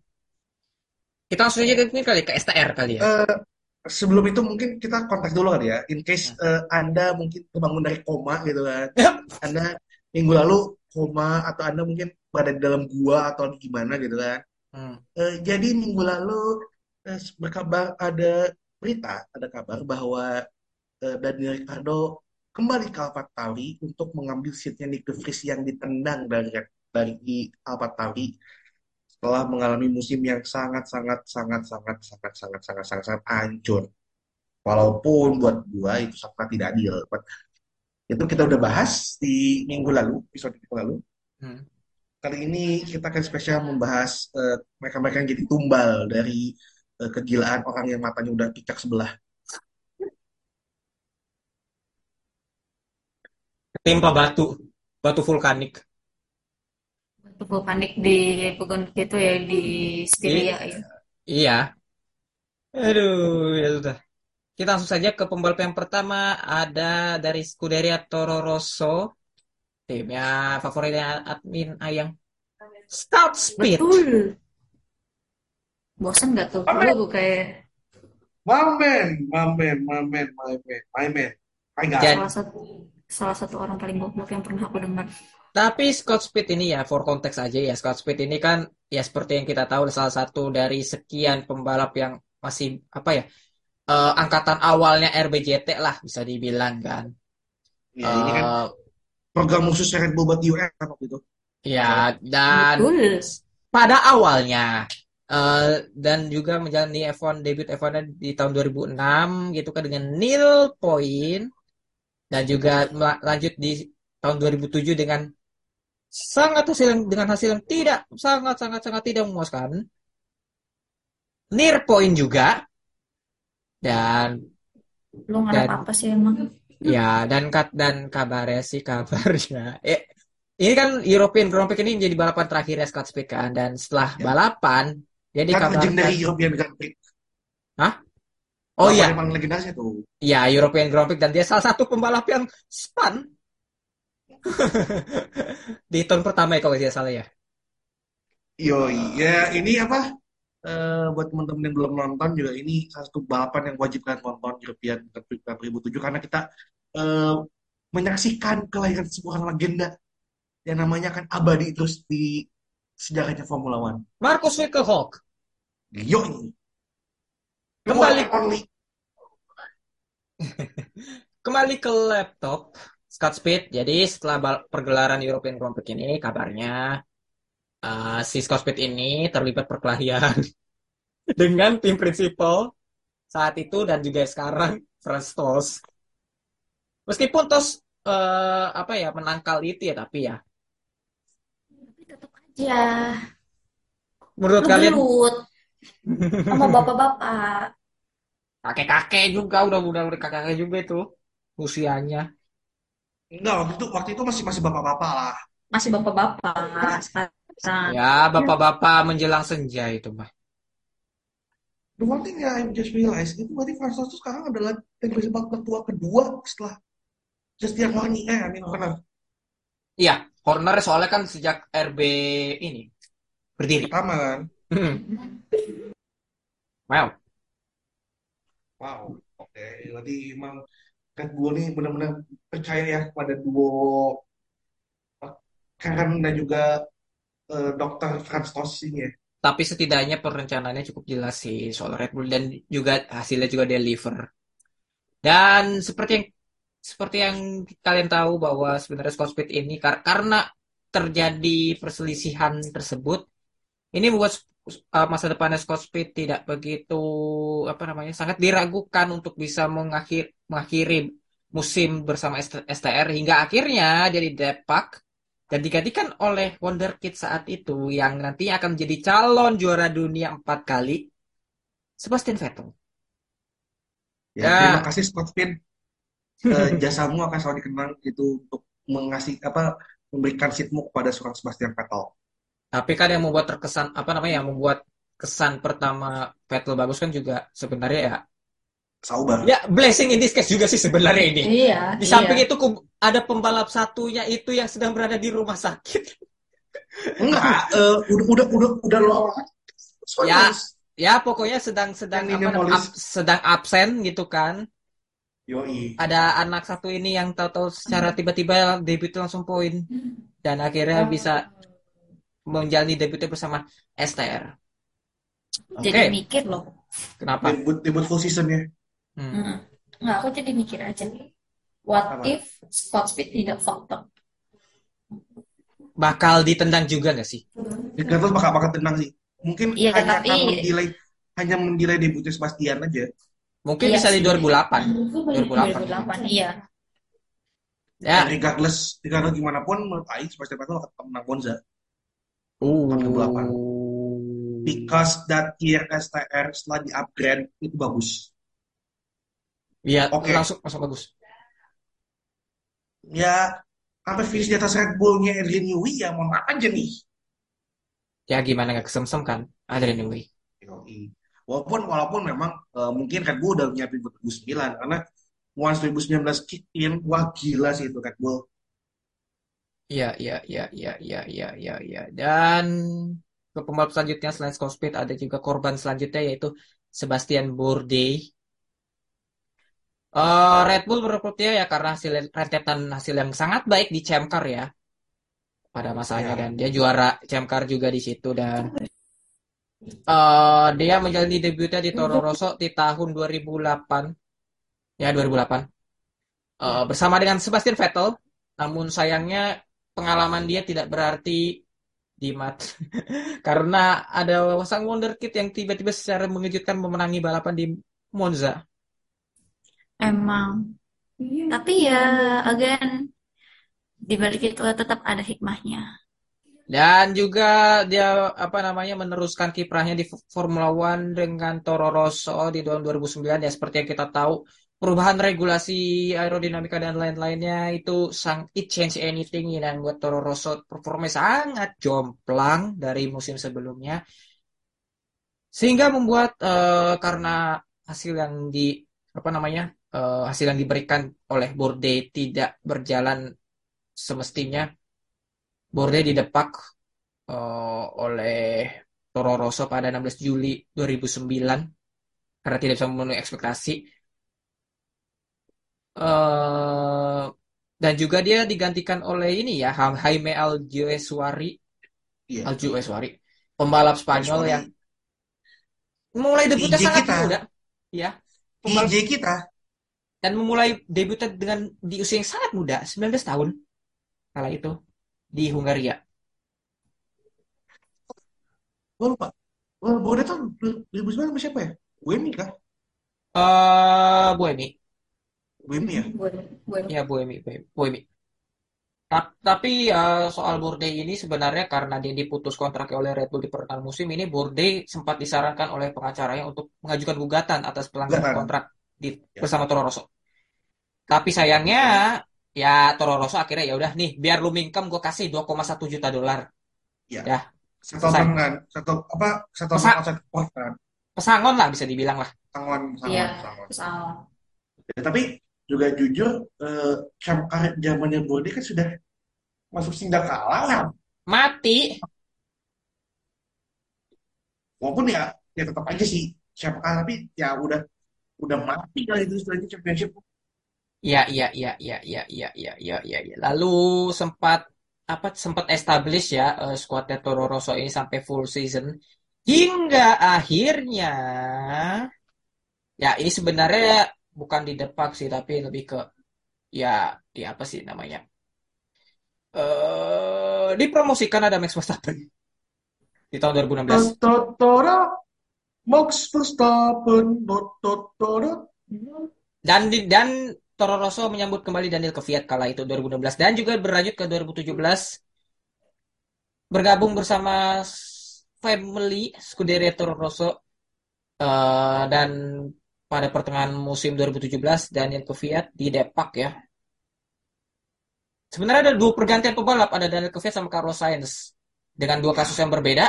Speaker 1: Kita langsung aja ke ini kali ke STR kali ya.
Speaker 2: Eh, sebelum itu mungkin kita konteks dulu kali ya in case eh, Anda mungkin terbangun dari koma gitu kan Anda minggu lalu koma atau Anda mungkin berada di dalam gua atau gimana gitu kan
Speaker 1: Hmm.
Speaker 2: Eh, jadi minggu lalu eh, berkabar ada berita, ada kabar bahwa eh, Daniel Ricciardo kembali ke AlphaTauri untuk mengambil seatnya Nick De Vries yang ditendang dari dari AlphaTauri setelah mengalami musim yang sangat sangat sangat sangat sangat sangat sangat sangat sangat hancur. Walaupun buat gua itu sangat tidak adil. But itu kita udah bahas di minggu lalu, episode minggu lalu.
Speaker 1: Hmm.
Speaker 2: Kali ini kita akan spesial membahas eh, mereka-mereka yang jadi tumbal dari eh, kegilaan orang yang matanya udah picak sebelah.
Speaker 1: Timpa batu, batu vulkanik.
Speaker 3: Itu vulkanik di pegun gitu ya di Styria ya.
Speaker 1: Iya. Aduh, ya sudah. Kita langsung saja ke pembalap yang pertama ada dari Scuderia Toro Rosso, timnya favoritnya admin Ayang. Start Speed.
Speaker 3: Betul. Bosan nggak tuh? Lu kayak
Speaker 2: mamen, mamen, mamen, mamen, mamen.
Speaker 1: Jadi,
Speaker 3: salah satu salah satu orang paling goblok yang pernah aku dengar.
Speaker 1: tapi Scott Speed ini ya, for konteks aja ya, Scott Speed ini kan ya seperti yang kita tahu salah satu dari sekian pembalap yang masih apa ya, eh, angkatan awalnya RBJT lah bisa dibilang kan.
Speaker 2: Ya, ini kan
Speaker 1: Eh,
Speaker 2: program khusus Red Bull buat US waktu itu.
Speaker 1: ya dan
Speaker 3: Betul.
Speaker 1: pada awalnya eh, dan juga menjalani F1 debut F1 di tahun 2006 gitu kan dengan nil poin dan juga lanjut di tahun 2007 dengan sangat hasil yang- dengan hasil yang tidak sangat sangat sangat tidak memuaskan near point juga dan
Speaker 3: Lu ngarep
Speaker 1: dan
Speaker 3: apa sih emang?
Speaker 1: ya dan kat dan kabarnya sih kabarnya eh, ini kan European Grand Prix ini menjadi balapan terakhir ya Scott Speed kan dan setelah
Speaker 2: Ya.
Speaker 1: balapan dia
Speaker 2: Kan legendary
Speaker 1: dikabarkan
Speaker 2: European Grand Prix.
Speaker 1: Hah? Oh iya,
Speaker 2: yang paling legendaris itu.
Speaker 1: ya European Grand Prix dan dia salah satu pembalap yang span di tahun pertama ya kalau tidak salah ya.
Speaker 2: Yoi, ya ini apa? Eh, buat teman-teman yang belum nonton juga ini salah satu balapan yang wajib kalian tonton European Grand Prix 2007 karena kita eh, menyaksikan kelahiran sebuah legenda yang namanya akan abadi terus di sejarahnya Formula One.
Speaker 1: Marcus Winkelhock
Speaker 2: one
Speaker 1: kembali kembali ke laptop Scott Speed. Jadi setelah pergelaran European Grand Prix ini kabarnya eh, si Scott Speed ini terlibat perkelahian dengan tim prinsipal saat itu dan juga sekarang Franz Tost. Meskipun Tost eh, apa ya menangkal itu ya tapi ya
Speaker 3: Tapi tetap aja.
Speaker 1: menurut
Speaker 3: Lu
Speaker 1: kalian
Speaker 3: sama bapak-bapak.
Speaker 1: kakek-kakek juga udah udah udah kakek juga itu usianya.
Speaker 2: Enggak, waktu itu waktu itu masih masih bapak-bapak lah.
Speaker 3: Masih bapak-bapak sekarang.
Speaker 1: Ya bapak-bapak menjelang senja itu mah.
Speaker 2: The one thing yang I just realized itu berarti Franz Tost sekarang adalah tim prinsipal tertua kedua setelah Christian Horner, eh, I mean Horner.
Speaker 1: Iya, Horner soalnya kan sejak RB ini berdiri.
Speaker 2: pertama kan.
Speaker 1: Wow.
Speaker 2: Wow, oke. Berarti emang Red Bull nih benar-benar percaya ya pada duo eh, Karen dan juga eh, Dr. Franz Tost ini ya.
Speaker 1: Tapi setidaknya perencanaannya cukup jelas sih soal Red Bull dan juga hasilnya juga deliver. Dan seperti yang seperti yang kalian tahu bahwa sebenarnya Scott Speed ini kar- karena terjadi perselisihan tersebut, ini membuat uh, masa depannya Scott Speed tidak begitu apa namanya sangat diragukan untuk bisa mengakhir, mengakhiri musim bersama ST- STR hingga akhirnya jadi Depak dan digantikan oleh Wonderkid saat itu yang nantinya akan menjadi calon juara dunia empat kali Sebastian Vettel.
Speaker 2: Ya,
Speaker 1: Ya.
Speaker 2: terima kasih Scott Speed. Eh, jasamu akan selalu dikenang itu untuk mengasih apa memberikan seatmu kepada seorang Sebastian Vettel.
Speaker 1: Tapi kan yang membuat terkesan apa namanya yang membuat kesan pertama Vettel bagus kan juga sebenarnya ya
Speaker 2: Sauber.
Speaker 1: ya blessing in disguise juga sih sebenarnya ini.
Speaker 3: Iya,
Speaker 1: Di samping
Speaker 3: iya.
Speaker 1: itu ada pembalap satunya itu yang sedang berada di rumah sakit.
Speaker 2: Enggak, eh, udah udah udah udah lo
Speaker 1: Ya. Ya pokoknya sedang sedang apa namanya ab- sedang absen gitu kan.
Speaker 2: Yoi.
Speaker 1: Ada anak satu ini yang tahu-tahu secara tiba-tiba debut langsung poin dan akhirnya bisa menjalani debutnya bersama STR. Oke,
Speaker 3: Jadi mikir loh.
Speaker 1: kenapa?
Speaker 2: Debut debut full seasonnya.
Speaker 1: Hmm.
Speaker 3: Hmm. Nggak, aku jadi mikir aja. What
Speaker 2: Apa?
Speaker 3: if Scott Speed tidak up?
Speaker 1: Bakal ditendang juga nggak sih?
Speaker 2: Ya, bakal bakal tenang sih. Mungkin
Speaker 3: Iya,
Speaker 2: hanya
Speaker 3: tapi-
Speaker 2: akan mendelay hanya mendelay debutnya Sebastian aja.
Speaker 1: Mungkin
Speaker 3: Iya
Speaker 1: bisa di
Speaker 3: sih.
Speaker 1: 2008. 2008.
Speaker 3: 2008, iya.
Speaker 1: Ya.
Speaker 2: Dan regardless, regardless gimana pun menurut Aing Sebastian Vettel akan menang Monza.
Speaker 1: Uh.
Speaker 2: 2008. Because that year STR setelah di-upgrade itu bagus.
Speaker 1: Iya,
Speaker 2: Oke.
Speaker 1: langsung langsung bagus.
Speaker 2: Ya, sampai finish di atas Red Bull-nya Adrian Newey ya mohon maaf aja nih.
Speaker 1: Ya gimana nggak kesemsem kan? Adrian Newey.
Speaker 2: Walaupun walaupun memang eh, mungkin Red Bull udah nyiapin buat 2009 karena once 2019 kick in, wah gila sih itu Red Bull.
Speaker 1: Iya, iya, iya, iya, iya, iya, iya, iya. Dan ke pembalap selanjutnya selain Scott Speed ada juga korban selanjutnya yaitu Sebastian Bourdais. Eh, Red Bull merekrutnya ya karena hasil rentetan hasil yang sangat baik di Champ Car ya pada masanya
Speaker 2: Ya.
Speaker 1: dan dia juara Champ Car juga di situ dan eh, dia menjalani debutnya di Toro Rosso di tahun 2008 ya 2008 Eh, bersama dengan Sebastian Vettel namun sayangnya pengalaman dia tidak berarti di mat karena ada sang wonderkid yang tiba-tiba secara mengejutkan memenangi balapan di Monza.
Speaker 3: Emang. Tapi ya, again, di balik itu tetap ada hikmahnya.
Speaker 1: Dan juga dia apa namanya meneruskan kiprahnya di Formula One dengan Toro Rosso di tahun 2009 ya seperti yang kita tahu perubahan regulasi aerodinamika dan lain-lainnya itu sang it change anything ya, dan buat Toro Rosso performanya sangat jomplang dari musim sebelumnya sehingga membuat eh, karena hasil yang di apa namanya eh, hasil yang diberikan oleh Bourdais tidak berjalan semestinya Bourdais didepak eh, oleh Toro Rosso pada 16 Juli 2009 karena tidak bisa memenuhi ekspektasi. Eh, dan juga dia digantikan oleh ini ya Jaime Alguersuari,
Speaker 2: Iya.
Speaker 1: Alguersuari, pembalap Spanyol yang mulai debutnya
Speaker 2: IJ
Speaker 1: sangat
Speaker 2: kita.
Speaker 1: muda, ya, pembalap
Speaker 2: IJ kita.
Speaker 1: dan memulai debutnya dengan di usia yang sangat muda, 19 tahun kala itu di Hungaria.
Speaker 2: Gue lupa. Bourdais tuh 2009 sama siapa ya? Buemi kah?
Speaker 1: Eh, Buemi.
Speaker 2: Buemi ya?
Speaker 3: Gue.
Speaker 1: Ya, Buemi, Buemi. Buemi. Ta- Tapi eh, soal Bourdais ini sebenarnya karena dia diputus kontraknya oleh Red Bull di pertengahan musim ini, Bourdais sempat disarankan oleh pengacaranya untuk mengajukan gugatan atas pelanggaran kontrak di
Speaker 2: Ya.
Speaker 1: bersama Toro Rosso. Tapi sayangnya ya Toro Rosso akhirnya ya udah nih biar lu mingkem gue kasih 2,1 juta dolar.
Speaker 2: Iya.
Speaker 1: Ya,
Speaker 2: Settlement kan? Satu apa? Court kan?
Speaker 1: pesangon lah bisa dibilang lah.
Speaker 2: Sangon, sangon,
Speaker 3: Iya,
Speaker 2: sangon.
Speaker 3: salah.
Speaker 2: Ya, tapi juga jujur, eh, Champ Car zamannya Bourdais kan sudah masuk sindakala lah.
Speaker 1: Mati.
Speaker 2: walaupun ya ya tetap aja sih siapa kalah tapi ya udah udah mati kali itu istilahnya championship
Speaker 1: Iya, iya, iya, iya, iya, iya, iya, iya, iya. iya. Lalu sempat apa sempat establish ya eh, skuadnya Toro Rosso ini sampai full season hingga akhirnya ya ini sebenarnya bukan di depak sih tapi lebih ke ya ya apa sih namanya? Eh dipromosikan ada Max Verstappen di tahun 2016.
Speaker 2: Totora Max Verstappen
Speaker 1: Dan di- dan Toro Rosso menyambut kembali Daniel Kvyat kala itu 2016 dan juga berlanjut ke 2017 bergabung bersama family Scuderia Toro Rosso Eh, dan pada pertengahan musim 2017 Daniel Kvyat di Depak ya. Sebenarnya ada dua pergantian pebalap, ada Daniel Kvyat sama Carlos Sainz dengan dua kasus yang berbeda.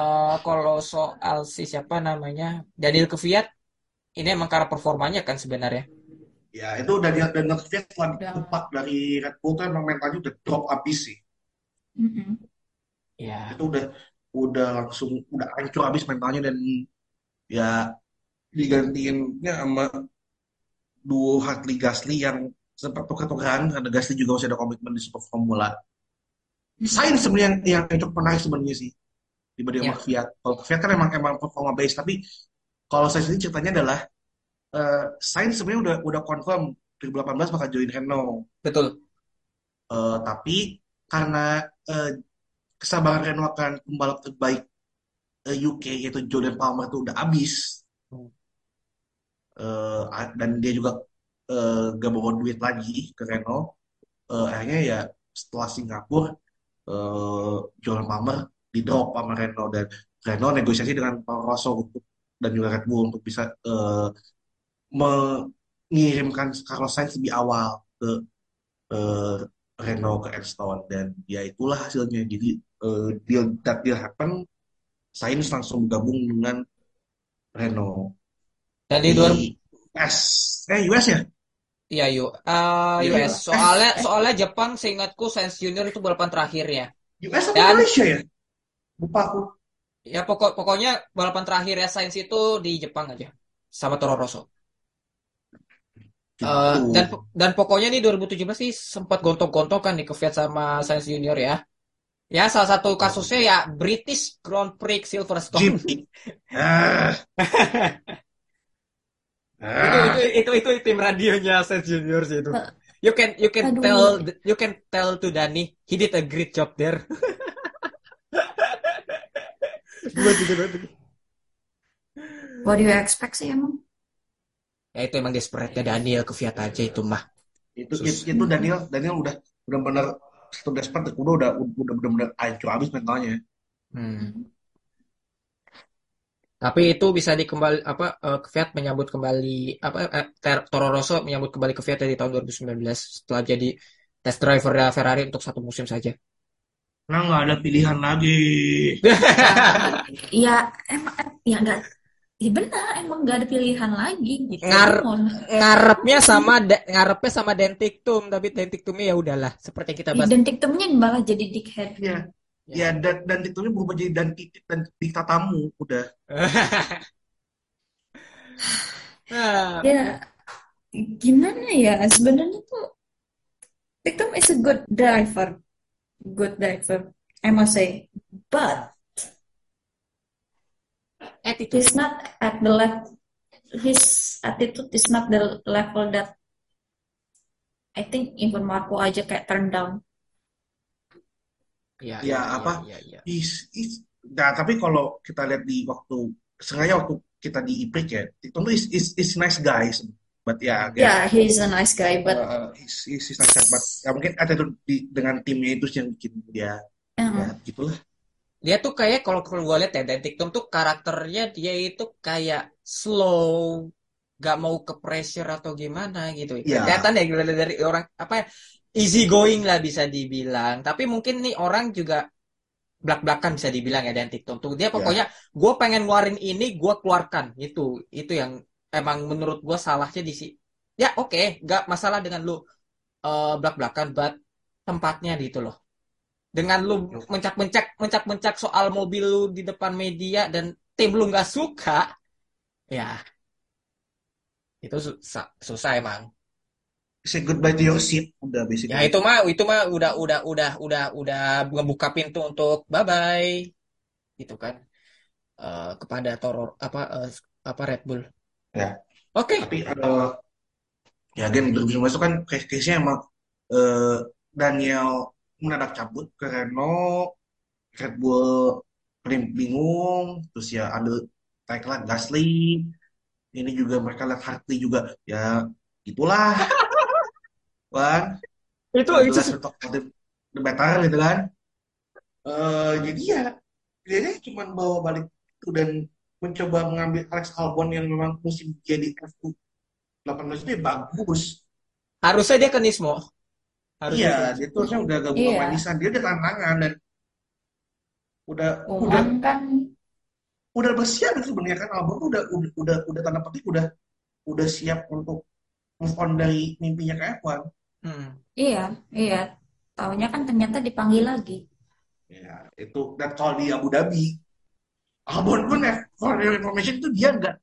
Speaker 1: Eh, kalau soal si siapa namanya Daniel Kvyat ini emang karena performanya kan sebenarnya.
Speaker 2: ya itu udah dia dan Kvyat setelah ditepak dari Red Bull tuh emang mentalnya udah drop abis sih
Speaker 3: Mm-mm.
Speaker 1: Ya,
Speaker 2: itu udah udah langsung udah hancur abis mentalnya dan ya digantiinnya sama duo Hartley Gasly yang sempat tuker-tukeran karena Gasly juga masih ada komitmen di Super Formula Sainz sebenarnya yang, yang cukup menarik sebenarnya sih dibanding sama
Speaker 1: Ya.
Speaker 2: Fiat. Kalau Fiat kan emang emang performa base tapi kalau saya sendiri ceritanya adalah eh Sainz sebenarnya udah udah confirm 2018 bakal join Renault.
Speaker 1: betul.
Speaker 2: Eh, tapi karena eh, kesabaran Renault akan pembalap terbaik eh, UK yaitu Jordan Palmer itu udah habis Eh, dan dia juga eh, gak bawa duit lagi ke Renault. Eh, akhirnya ya setelah Singapura eh, Jordan Palmer di drop sama Renault. Dan Renault negosiasi dengan Toro Rosso untuk dan juga Red Bull untuk bisa eh, mengirimkan Carlos Sainz lebih awal ke eh, Renault ke Edstone dan ya itulah hasilnya. Jadi eh, deal that deal happen Sainz langsung bergabung dengan Renault
Speaker 1: Dan di 2000
Speaker 2: di US eh US ya
Speaker 1: Iya, yuk. Ah,
Speaker 2: Iya.
Speaker 1: US. Soalnya soalnya Jepang seingatku Sainz Junior itu balapan terakhir ya.
Speaker 2: US apa
Speaker 1: Dan-
Speaker 2: Malaysia ya lupa aku
Speaker 1: Ya pokok pokoknya balapan terakhir ya Sainz itu di Jepang aja sama Toro Rosso. Eh, dan dan pokoknya nih 2017 sih sempat gontok-gontokan nih Kvyat sama Sainz Junior ya. Ya salah satu kasusnya ya British Grand Prix Silverstone.
Speaker 2: Ah.
Speaker 1: itu, itu itu itu tim radionya Sainz Junior sih itu. You can you can
Speaker 3: Aduh.
Speaker 1: tell you can tell to Dani he did a great job there. Gua juga
Speaker 3: What do you expect sih emang?
Speaker 1: Ya itu emang desperate-nya Daniel Kvyat aja itu mah.
Speaker 2: itu
Speaker 1: Sus.
Speaker 2: itu, itu Daniel Daniel udah benar-benar satu desperate udah udah udah benar-benar hancur habis mentalnya
Speaker 1: Hmm. Tapi itu bisa dikembali apa eh, Kvyat menyambut kembali apa Ter- Toro Rosso menyambut kembali Kvyat di tahun 2019 setelah jadi test driver Ferrari untuk satu musim saja.
Speaker 2: nah nggak ada pilihan lagi
Speaker 3: Ya emang ya nggak ya benar emang nggak ada pilihan lagi gitu.
Speaker 1: Ngar- Ngarepnya sama ngarepnya sama Dentiktum tapi Dentiktumnya ya udahlah seperti yang kita bahas.
Speaker 3: Identiktumnya malah jadi dickhead.
Speaker 2: ya
Speaker 1: Ya.
Speaker 2: ya dan dan itu berubah jadi dan titik dan diktatamu udah
Speaker 1: Nah,
Speaker 3: Ya gimana ya sebenarnya tuh Diktum is a good driver, good driver, I must say, but
Speaker 1: attitude.
Speaker 3: he's not at the level. His attitude is not the level that I think even Marco aja kayak turn down.
Speaker 1: Ya,
Speaker 2: Ya, apa?
Speaker 1: Ya, ya, ya.
Speaker 2: is is nah tapi kalau kita lihat di waktu sengaja waktu kita di IPRIK ya itu tuh is is is nice guys but ya ya
Speaker 3: Yeah, he's a nice guy, but
Speaker 2: uh, is is is nice guy, but ya mungkin attitude di dengan timnya itu sih yang bikin dia
Speaker 3: uh,
Speaker 2: ya gitulah
Speaker 1: Dia tuh kayak kalau kalau gue lihat ya Dentiktum tuh karakternya dia itu kayak slow, gak mau ke pressure atau gimana gitu.
Speaker 2: Ya.
Speaker 1: Kelihatan ya dari orang apa ya, easy going lah bisa dibilang. Tapi mungkin nih orang juga belak-belakan bisa dibilang ya Dentiktum tuh. Dia pokoknya gue pengen ngeluarin ini, gue keluarkan. Itu itu yang emang menurut gue salahnya di si. Ya oke, gak masalah dengan lu eh belak-belakan, but tempatnya gitu loh. dengan lu mencak-mencak mencak-mencak soal mobil lu di depan media dan tim lu nggak suka, ya itu susah, susah emang.
Speaker 2: Say goodbye to your seat. Udah basically.
Speaker 1: Ya itu mah itu mah udah udah udah udah udah ngebuka pintu untuk bye bye gitu kan Eh, kepada Toro apa eh, apa Red Bull.
Speaker 2: Ya.
Speaker 1: Oke.
Speaker 2: Tapi eh, ya again 2019 itu kan case-nya emang eh, Daniel mendadak cabut ke Renault, Red Bull bingung, terus ya ada lihat Gasly, ini juga mereka lihat Hartley juga, ya itulah, kan,
Speaker 1: Itu
Speaker 2: udah
Speaker 1: itu
Speaker 2: untuk the, the better gitu kan. Eh, jadi ya dia cuma bawa balik itu dan mencoba mengambil Alex Albon yang memang musim jadi F1 18 itu ya bagus.
Speaker 1: harusnya dia ke Nismo. Harusnya
Speaker 2: Iya,
Speaker 1: dia.
Speaker 2: dia tuh harusnya udah gabung sama
Speaker 3: Iya.
Speaker 2: Dia udah tantangan dan udah udah
Speaker 3: Cuman kan
Speaker 2: udah bersiap itu sebenarnya kan Albon tuh udah udah udah, udah tanda petik udah udah siap untuk move on dari mimpinya ke F1.
Speaker 1: Hmm.
Speaker 3: iya, iya. Taunya kan ternyata dipanggil lagi.
Speaker 2: Ya, itu dan kalau di Abu Dhabi Albon pun ya, for your information itu dia nggak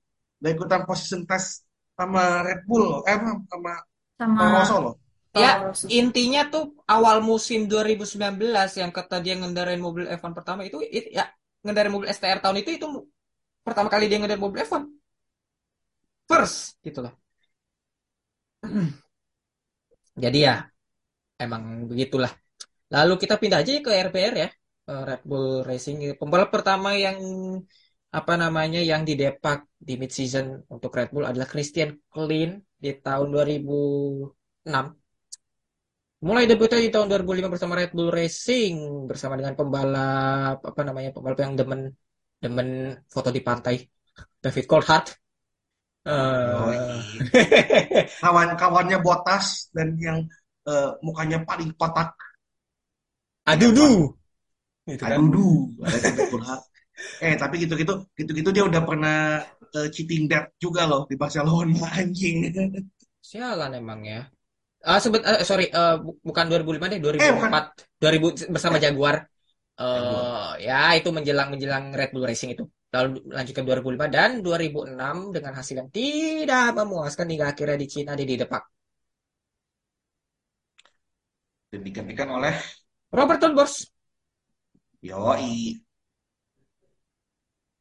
Speaker 2: nggak ikutan position test sama Red Bull loh, eh sama sama
Speaker 3: Sama
Speaker 2: Rosso loh.
Speaker 1: Ya,
Speaker 3: Rosso.
Speaker 1: intinya tuh awal musim 2019 yang kata dia ngendarain mobil F1 pertama itu, it- ya ngendarain mobil STR tahun itu itu pertama kali dia ngendarain mobil F1. First gitu loh. Jadi ya emang begitulah. Lalu kita pindah aja ke RBR ya. eh, Red Bull Racing pembalap pertama yang apa namanya yang didepak di mid season untuk Red Bull adalah Christian Klein di tahun 2006. Mulai debutnya di tahun 2005 bersama Red Bull Racing bersama dengan pembalap apa namanya pembalap yang demen demen foto di pantai David Coulthard. Eh,
Speaker 2: Kawan-kawannya Botas dan yang eh, mukanya paling kotak.
Speaker 1: aduh duh. Gitu kan.
Speaker 2: Coulthard. Eh, tapi gitu-gitu, gitu-gitu dia udah pernah eh, cheating death juga loh di Barcelona anjing.
Speaker 1: Sialan emang ya. Ah sebet eh, sorry eh, bu- bukan 2005 deh
Speaker 2: Eh, bukan.
Speaker 1: 2004 2000 bersama Jaguar. Eh
Speaker 2: Jaguar.
Speaker 1: ya itu menjelang menjelang Red Bull Racing itu. Lalu lanjut ke 2005 dan 2006 dengan hasil yang tidak memuaskan hingga akhirnya di Cina dia didepak.
Speaker 2: Dan digantikan oleh
Speaker 1: Robert Bors.
Speaker 2: Yoi.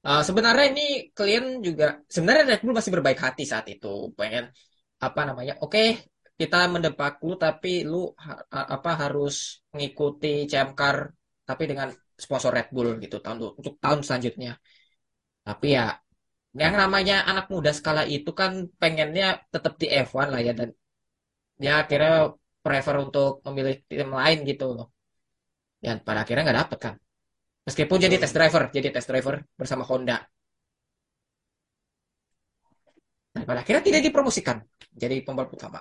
Speaker 1: Eh, sebenarnya ini klien juga sebenarnya Red Bull masih berbaik hati saat itu pengen apa namanya oke kita mendepak lu tapi lu ha- apa harus mengikuti CM Car tapi dengan sponsor Red Bull gitu tahun untuk tahun selanjutnya tapi ya yang namanya anak muda skala itu kan pengennya tetap di F1 lah ya dan dia akhirnya prefer untuk memilih tim lain gitu loh dan pada akhirnya nggak dapet kan Meskipun jadi test driver, jadi test driver bersama Honda. Dan pada akhirnya tidak dipromosikan jadi pembalap utama.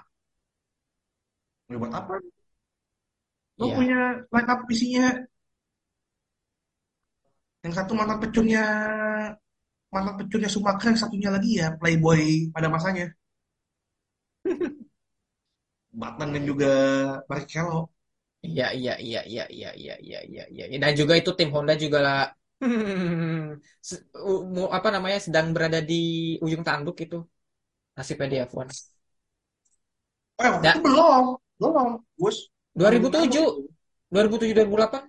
Speaker 2: Ini buat apa? Lo
Speaker 1: Iya.
Speaker 2: punya line up isinya yang satu mantan pecunnya mantan pecunnya Schumacher, yang satunya lagi ya playboy pada masanya. Button dan juga Barrichello.
Speaker 1: Iya, iya, iya, iya, iya, iya, iya, iya, iya. Dan juga itu tim Honda juga lah. apa namanya sedang berada di ujung tanduk itu nasibnya di F1.
Speaker 2: Eh, waktu
Speaker 1: Ya.
Speaker 2: itu belum, belum, Gus.
Speaker 1: 2007, 2007 2008.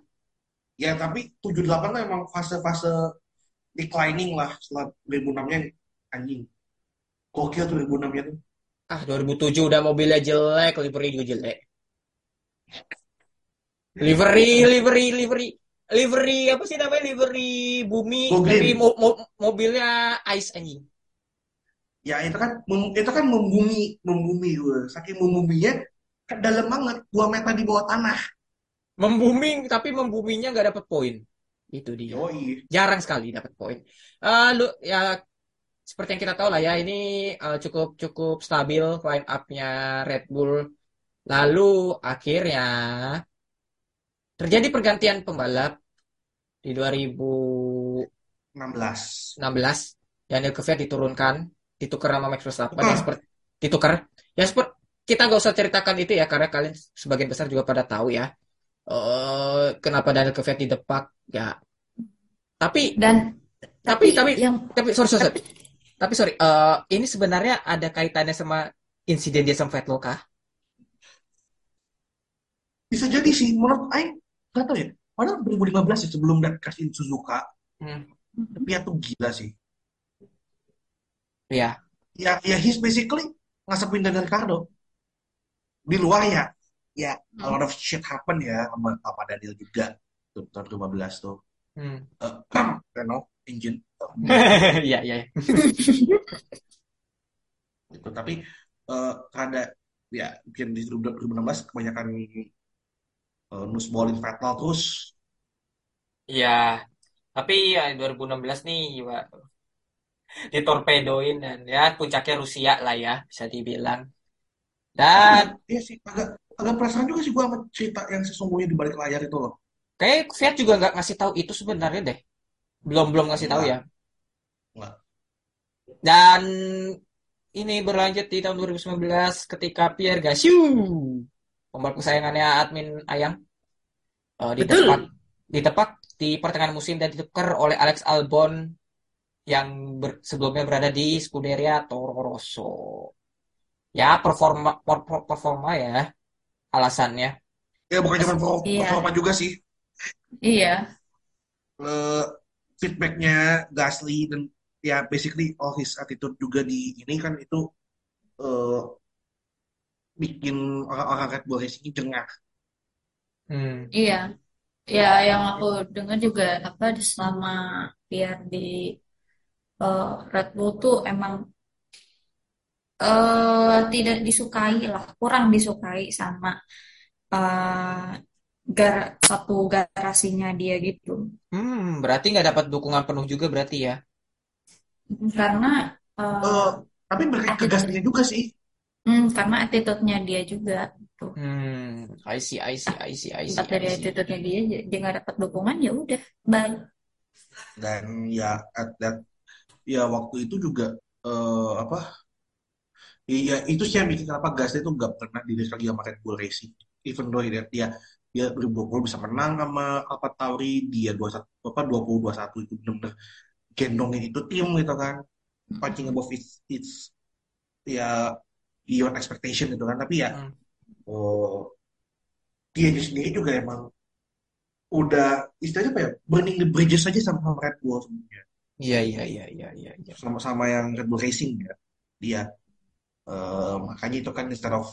Speaker 2: Ya, tapi 78 tuh emang fase-fase declining lah setelah 2006-nya anjing. Gokil tuh 2006-nya tuh.
Speaker 1: Ah, 2007 udah mobilnya jelek, livery juga jelek. Livery, livery, livery, livery apa sih namanya livery bumi,
Speaker 2: Go
Speaker 1: tapi mo- mo- mobilnya ice anjing.
Speaker 2: Ya, itu kan itu kan membumi, membumi gue. Saking membuminya ke dalam banget, 2 meter di bawah tanah.
Speaker 1: Membuming, tapi membuminya nggak dapat poin. Itu dia.
Speaker 2: Yoi.
Speaker 1: Jarang sekali dapat poin. Eh, lu ya seperti yang kita tahu lah ya, ini eh, cukup cukup stabil line up-nya Red Bull. Lalu akhirnya terjadi pergantian pembalap di 2016.
Speaker 2: 16.
Speaker 1: Daniel Kvyat diturunkan, ditukar sama Max Verstappen yang seperti ditukar. Ya seperti kita nggak usah ceritakan itu ya karena kalian sebagian besar juga pada tahu ya. Eh kenapa Daniel Kvyat didepak? Ya. Tapi
Speaker 3: Dan
Speaker 1: tapi
Speaker 3: tapi
Speaker 1: tapi
Speaker 3: yang
Speaker 1: tapi sorry sorry.
Speaker 3: tapi
Speaker 1: Tapi sorry, eh, ini sebenarnya ada kaitannya sama insiden dia sama Vettel kah?
Speaker 2: Bisa jadi sih, menurut Aing, nggak tahu ya. Padahal 2015 ya sebelum dia kasihin Suzuka,
Speaker 1: Hmm.
Speaker 2: tapi ya tuh gila sih.
Speaker 1: Ya.
Speaker 2: Ya, ya he's basically ngasepin Daniel Ricciardo. Di luar ya, ya a lot of shit happen ya sama, sama Daniel juga. Tuh, tahun 2015 tuh.
Speaker 1: Hmm.
Speaker 2: Eh, Renault engine.
Speaker 1: Iya. iya.
Speaker 2: gitu. Tapi eh karena ya mungkin di 2016 kebanyakan eh, nusballin Vettel terus
Speaker 1: Iya. Tapi ya 2016 nih juga ditorpedoin dan ya puncaknya Rusia lah ya bisa dibilang. Dan
Speaker 2: iya sih agak agak perasaan juga sih gua sama cerita yang sesungguhnya di balik layar itu loh.
Speaker 1: kayak Fiat juga nggak ngasih tahu itu sebenarnya deh. Belum belum ngasih tahu ya.
Speaker 2: Enggak.
Speaker 1: Dan ini berlanjut di tahun 2019 ketika Pierre Gasly, pembalap kesayangannya admin Ayang, eh,
Speaker 3: Betul.
Speaker 1: ditepak, ditepak di pertengahan musim dan ditukar oleh Alex Albon yang ber- sebelumnya berada di Scuderia Toro Rosso. Ya, performa per- per- performa ya alasannya.
Speaker 2: Ya bukan cuma performa,
Speaker 3: Iya.
Speaker 2: juga sih.
Speaker 3: iya
Speaker 2: Eh, feedbacknya Gasly dan ya basically all his attitude juga di ini kan itu eh, bikin orang-orang Red Bull Racing ini jengah.
Speaker 1: Hmm.
Speaker 3: iya ya yang aku dengar juga apa di selama biar di eh, Red Bull tuh emang eh tidak disukai lah kurang disukai sama eh gar satu garasinya dia gitu
Speaker 1: Hmm, berarti nggak dapat dukungan penuh juga berarti ya.
Speaker 3: karena
Speaker 2: Eh,
Speaker 3: eh,
Speaker 2: tapi berkat
Speaker 3: attitude
Speaker 2: Gasly juga sih.
Speaker 3: hmm, karena attitude-nya dia juga gitu.
Speaker 1: Hmm, I see, I see, I see, I see,
Speaker 3: dari attitude-nya dia dia nggak dapat dukungan ya udah bye
Speaker 2: Dan ya at that ya waktu itu juga eh, apa? Ya itu sih yang bikin kenapa Gasly itu nggak pernah dilihat lagi sama Red Bull Racing. Even though dia dia dia 2020 bisa menang sama Alfa Tauri, dia 21 apa 2021 itu benar-benar gendongin itu tim gitu kan. Punching above its, its ya beyond expectation gitu kan. Tapi ya
Speaker 1: Hmm.
Speaker 2: oh, dia sendiri juga emang udah istilahnya apa ya burning the bridges aja sama Red Bull sebenarnya
Speaker 1: Iya, iya, iya, iya, iya, iya.
Speaker 2: sama-sama yang Red Bull Racing ya dia Eh, makanya itu kan instead of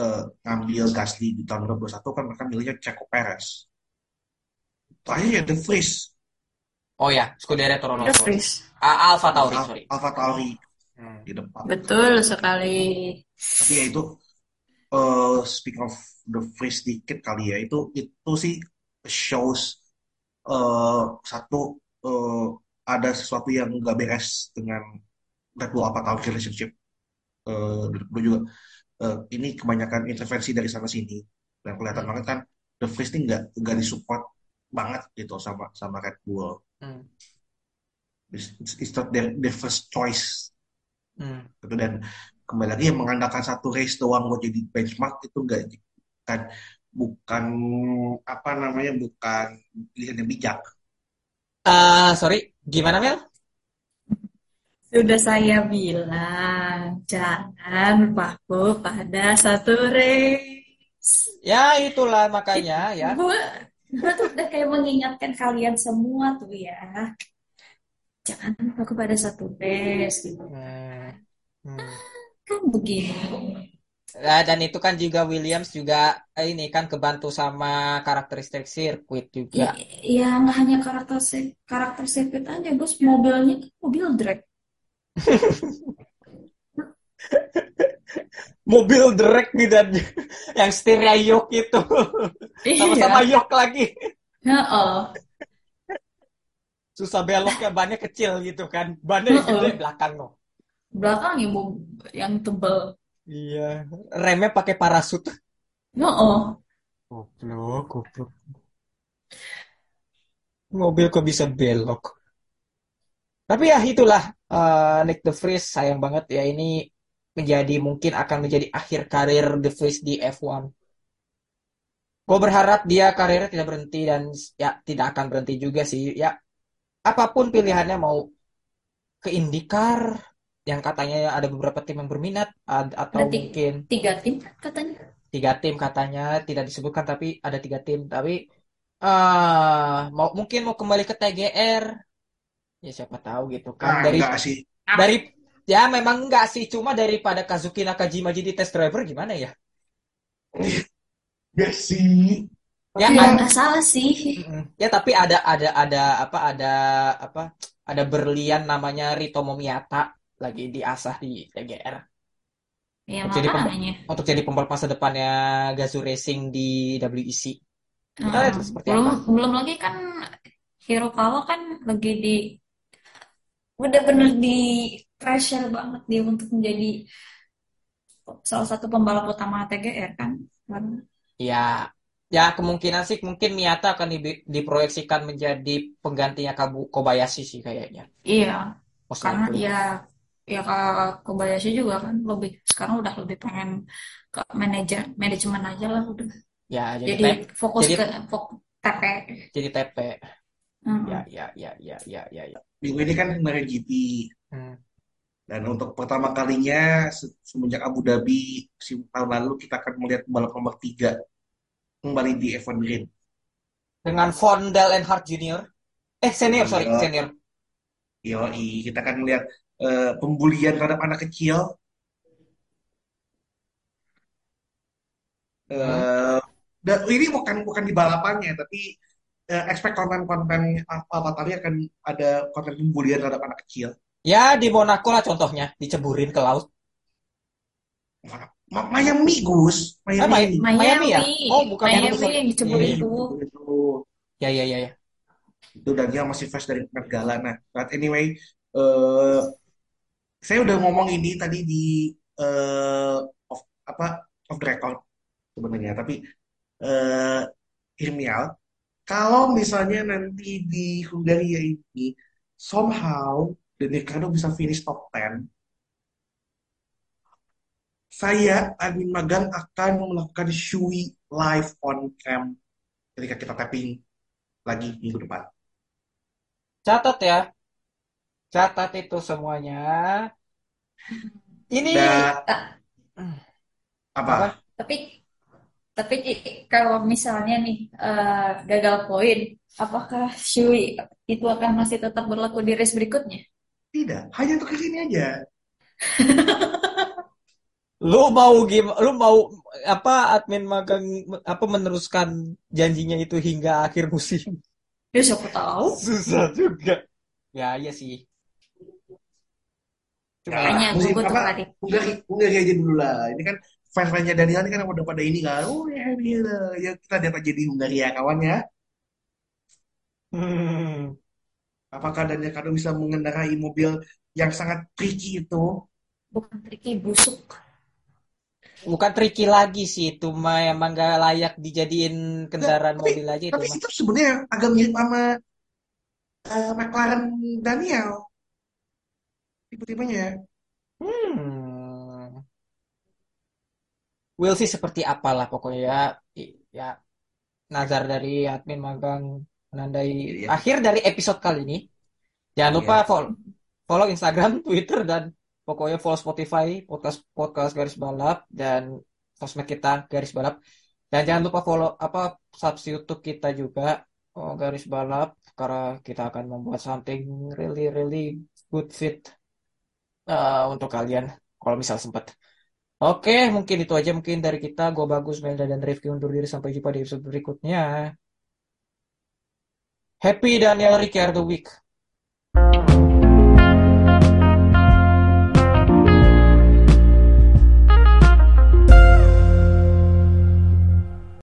Speaker 2: eh, ngambil Gasly di tahun 2021 kan mereka milihnya Checo Perez. Terakhir ya The Vries
Speaker 1: Oh ya, Scuderia Toro Rosso.
Speaker 3: freeze.
Speaker 1: Ah, Alfa Tauri,
Speaker 2: Al-
Speaker 1: sorry.
Speaker 2: Alfa Tauri.
Speaker 1: Hmm.
Speaker 2: di depan.
Speaker 3: Betul sekali.
Speaker 2: Tapi ya itu eh speak of The Vries dikit kali ya. Itu itu sih shows eh satu eh, ada sesuatu yang nggak beres dengan Red Bull Alfa Tauri relationship eh kedua juga eh, ini kebanyakan intervensi dari sana sini dan kelihatan
Speaker 1: Hmm.
Speaker 2: banget kan The Vries ini nggak nggak disupport banget gitu sama sama Red Bull
Speaker 1: Hmm.
Speaker 2: it's, it's not their, their first choice
Speaker 1: Hmm.
Speaker 2: gitu dan kembali lagi yang mengandalkan satu race doang buat jadi benchmark itu enggak bukan bukan apa namanya bukan pilihan yang bijak
Speaker 1: Ah, sorry, gimana Mel?
Speaker 3: Sudah saya bilang jangan berpaku pada satu race
Speaker 1: Ya, itulah makanya ya.
Speaker 3: gue tuh udah kayak mengingatkan kalian semua tuh ya jangan berpaku pada satu race gitu
Speaker 1: Hmm. Hmm.
Speaker 3: kan begini
Speaker 1: Nah, dan itu kan juga Williams juga eh, ini kan kebantu sama karakteristik sirkuit juga.
Speaker 3: I- ya nggak hanya karakter sir- karakter sirkuit aja bos mobilnya kan mobil drag
Speaker 1: Mobil drag nih dan yang setirnya yok itu. Sama-sama
Speaker 3: iya
Speaker 1: yok lagi.
Speaker 3: Heeh.
Speaker 1: Susah beloknya bannya kecil gitu kan. Bannya
Speaker 3: Heeh.
Speaker 1: gede belakang no.
Speaker 3: belakang yang yang tebel
Speaker 1: Iya, remnya pakai parasut.
Speaker 3: Heeh.
Speaker 1: Goblok, goblok. Mobil kok bisa belok. Tapi ya itulah eh, Nick De Vries sayang banget ya ini menjadi mungkin akan menjadi akhir karir De Vries di F1. Gue berharap dia karirnya tidak berhenti dan ya tidak akan berhenti juga sih. Ya apa pun pilihannya mau ke IndyCar yang katanya ada beberapa tim yang berminat ad- atau
Speaker 3: Ada ti-
Speaker 1: mungkin
Speaker 3: tiga tim katanya.
Speaker 1: tiga tim katanya tidak disebutkan tapi ada tiga tim tapi eh mau mungkin mau kembali ke TGR ya siapa tahu gitu kan.
Speaker 2: Ah,
Speaker 1: dari
Speaker 2: enggak sih.
Speaker 1: dari ya memang enggak sih. Cuma daripada Kazuki Nakajima jadi test driver gimana ya?
Speaker 2: Enggak sih.
Speaker 1: ya
Speaker 3: Ya
Speaker 1: ad-
Speaker 3: nggak salah sih.
Speaker 1: Ya tapi ada ada ada apa ada apa ada berlian namanya Rito Momiata lagi diasah di TGR
Speaker 3: Ya
Speaker 1: untuk jadi untuk jadi pembalap masa depannya Gazoo Racing di WEC kita
Speaker 3: Heeh.
Speaker 1: lihat seperti
Speaker 3: belum
Speaker 1: apa.
Speaker 3: Belum lagi kan Hirokawa kan lagi di udah bener di pressure banget dia untuk menjadi salah satu pembalap utama TGR kan. Kan.
Speaker 1: Ya, ya kemungkinan sih mungkin Miyata akan di- diproyeksikan menjadi penggantinya Kabu Kobayashi sih kayaknya.
Speaker 3: Iya,
Speaker 1: Most
Speaker 3: karena ya ya Kak Kobayashi juga kan lebih sekarang udah lebih pengen ke manajer manajemen aja lah udah.
Speaker 1: Ya, jadi
Speaker 3: Jadi
Speaker 1: tep,
Speaker 3: fokus
Speaker 1: jadi
Speaker 3: ke fokus TP.
Speaker 1: jadi TP.
Speaker 3: Heeh.
Speaker 1: Ya, ya, ya, ya, ya, ya, ya.
Speaker 2: Minggu ini kan kemarin GP.
Speaker 1: Hmm.
Speaker 2: Dan untuk pertama kalinya se- semenjak Abu Dhabi musim tahun lalu kita akan melihat pembalap nomor tiga kembali di F1 Green.
Speaker 1: Dengan Von Dell Earnhardt Jr. Eh, senior, sorry,
Speaker 2: Iya.
Speaker 1: senior.
Speaker 2: Yoi, kita akan melihat eh, pembulian terhadap anak kecil.
Speaker 1: Hmm.
Speaker 2: Eh, dan ini bukan bukan di balapannya, tapi eh, expect konten-konten apa tadi akan ada konten pembulian terhadap anak kecil.
Speaker 1: Ya, di Monaco lah contohnya, diceburin ke laut.
Speaker 2: Ma- Miami, Gus.
Speaker 1: Eh, Mi-
Speaker 2: Miami.
Speaker 1: Miami ya?
Speaker 3: Miami,
Speaker 1: Oh, bukan
Speaker 3: Miami
Speaker 1: sorry.
Speaker 3: yang dicebur
Speaker 1: Iya, iya.
Speaker 3: itu.
Speaker 2: Itu,
Speaker 1: Ya, ya, ya, ya.
Speaker 2: itu dan dia masih fresh dari Met Gala. Nah, but anyway, eh, saya udah ngomong ini tadi di eh, off, apa off the record sebenarnya, tapi eh Irmial, kalau misalnya nanti di Hungaria ini somehow Ricciardo bisa finish top 10, saya admin magang akan melakukan Shui live on cam ketika kita tapping lagi minggu depan.
Speaker 1: Catat ya. Catat itu semuanya. Ini
Speaker 2: Dan apa?
Speaker 1: apa?
Speaker 3: Tapi tapi kalau misalnya nih eh, gagal poin, apakah Shui itu akan masih tetap berlaku di race berikutnya?
Speaker 2: Tidak, hanya untuk kali ini aja.
Speaker 1: Lu mau gim lu mau apa admin magang apa meneruskan janjinya itu hingga akhir musim?
Speaker 3: Ya siapa tahu.
Speaker 1: Susah juga. Ya, iya sih. Cuma
Speaker 2: Ya,
Speaker 3: Makanya gue
Speaker 2: musim
Speaker 3: pelatih.
Speaker 2: Hungari, Hungari aja dulu lah. Ini kan fans-fansnya Daniel ini kan udah pada ini kan. Oh ya, dia. Ya kita lihat aja di Hungari ya kawan ya.
Speaker 1: hmm,
Speaker 2: Apakah Daniel Ricciardo bisa mengendarai mobil yang sangat tricky itu?
Speaker 3: Bukan tricky, busuk.
Speaker 1: bukan tricky lagi sih itu mah emang gak layak dijadiin kendaraan
Speaker 2: Tapi-
Speaker 1: mobil aja itu
Speaker 2: Tapi
Speaker 1: mah.
Speaker 2: itu sebenarnya agak mirip sama eh, McLaren Daniel. Tipe-tipenya.
Speaker 1: Hmm. We'll see seperti apalah pokoknya ya. Ya nazar dari admin magang menandai
Speaker 2: Iya.
Speaker 1: akhir dari episode kali ini. Jangan lupa
Speaker 2: Iya.
Speaker 1: follow, follow Instagram, Twitter dan pokoknya follow Spotify podcast podcast garis balap dan sosmed kita garis balap. Dan jangan lupa follow apa subs YouTube kita juga oh, garis balap karena kita akan membuat something really really good fit eh, untuk kalian kalau misal sempat. Oke, mungkin itu aja mungkin dari kita. Gue Bagus, Melda, dan Rifki undur diri. Sampai jumpa di episode berikutnya. Happy Daniel Ricciardo Week.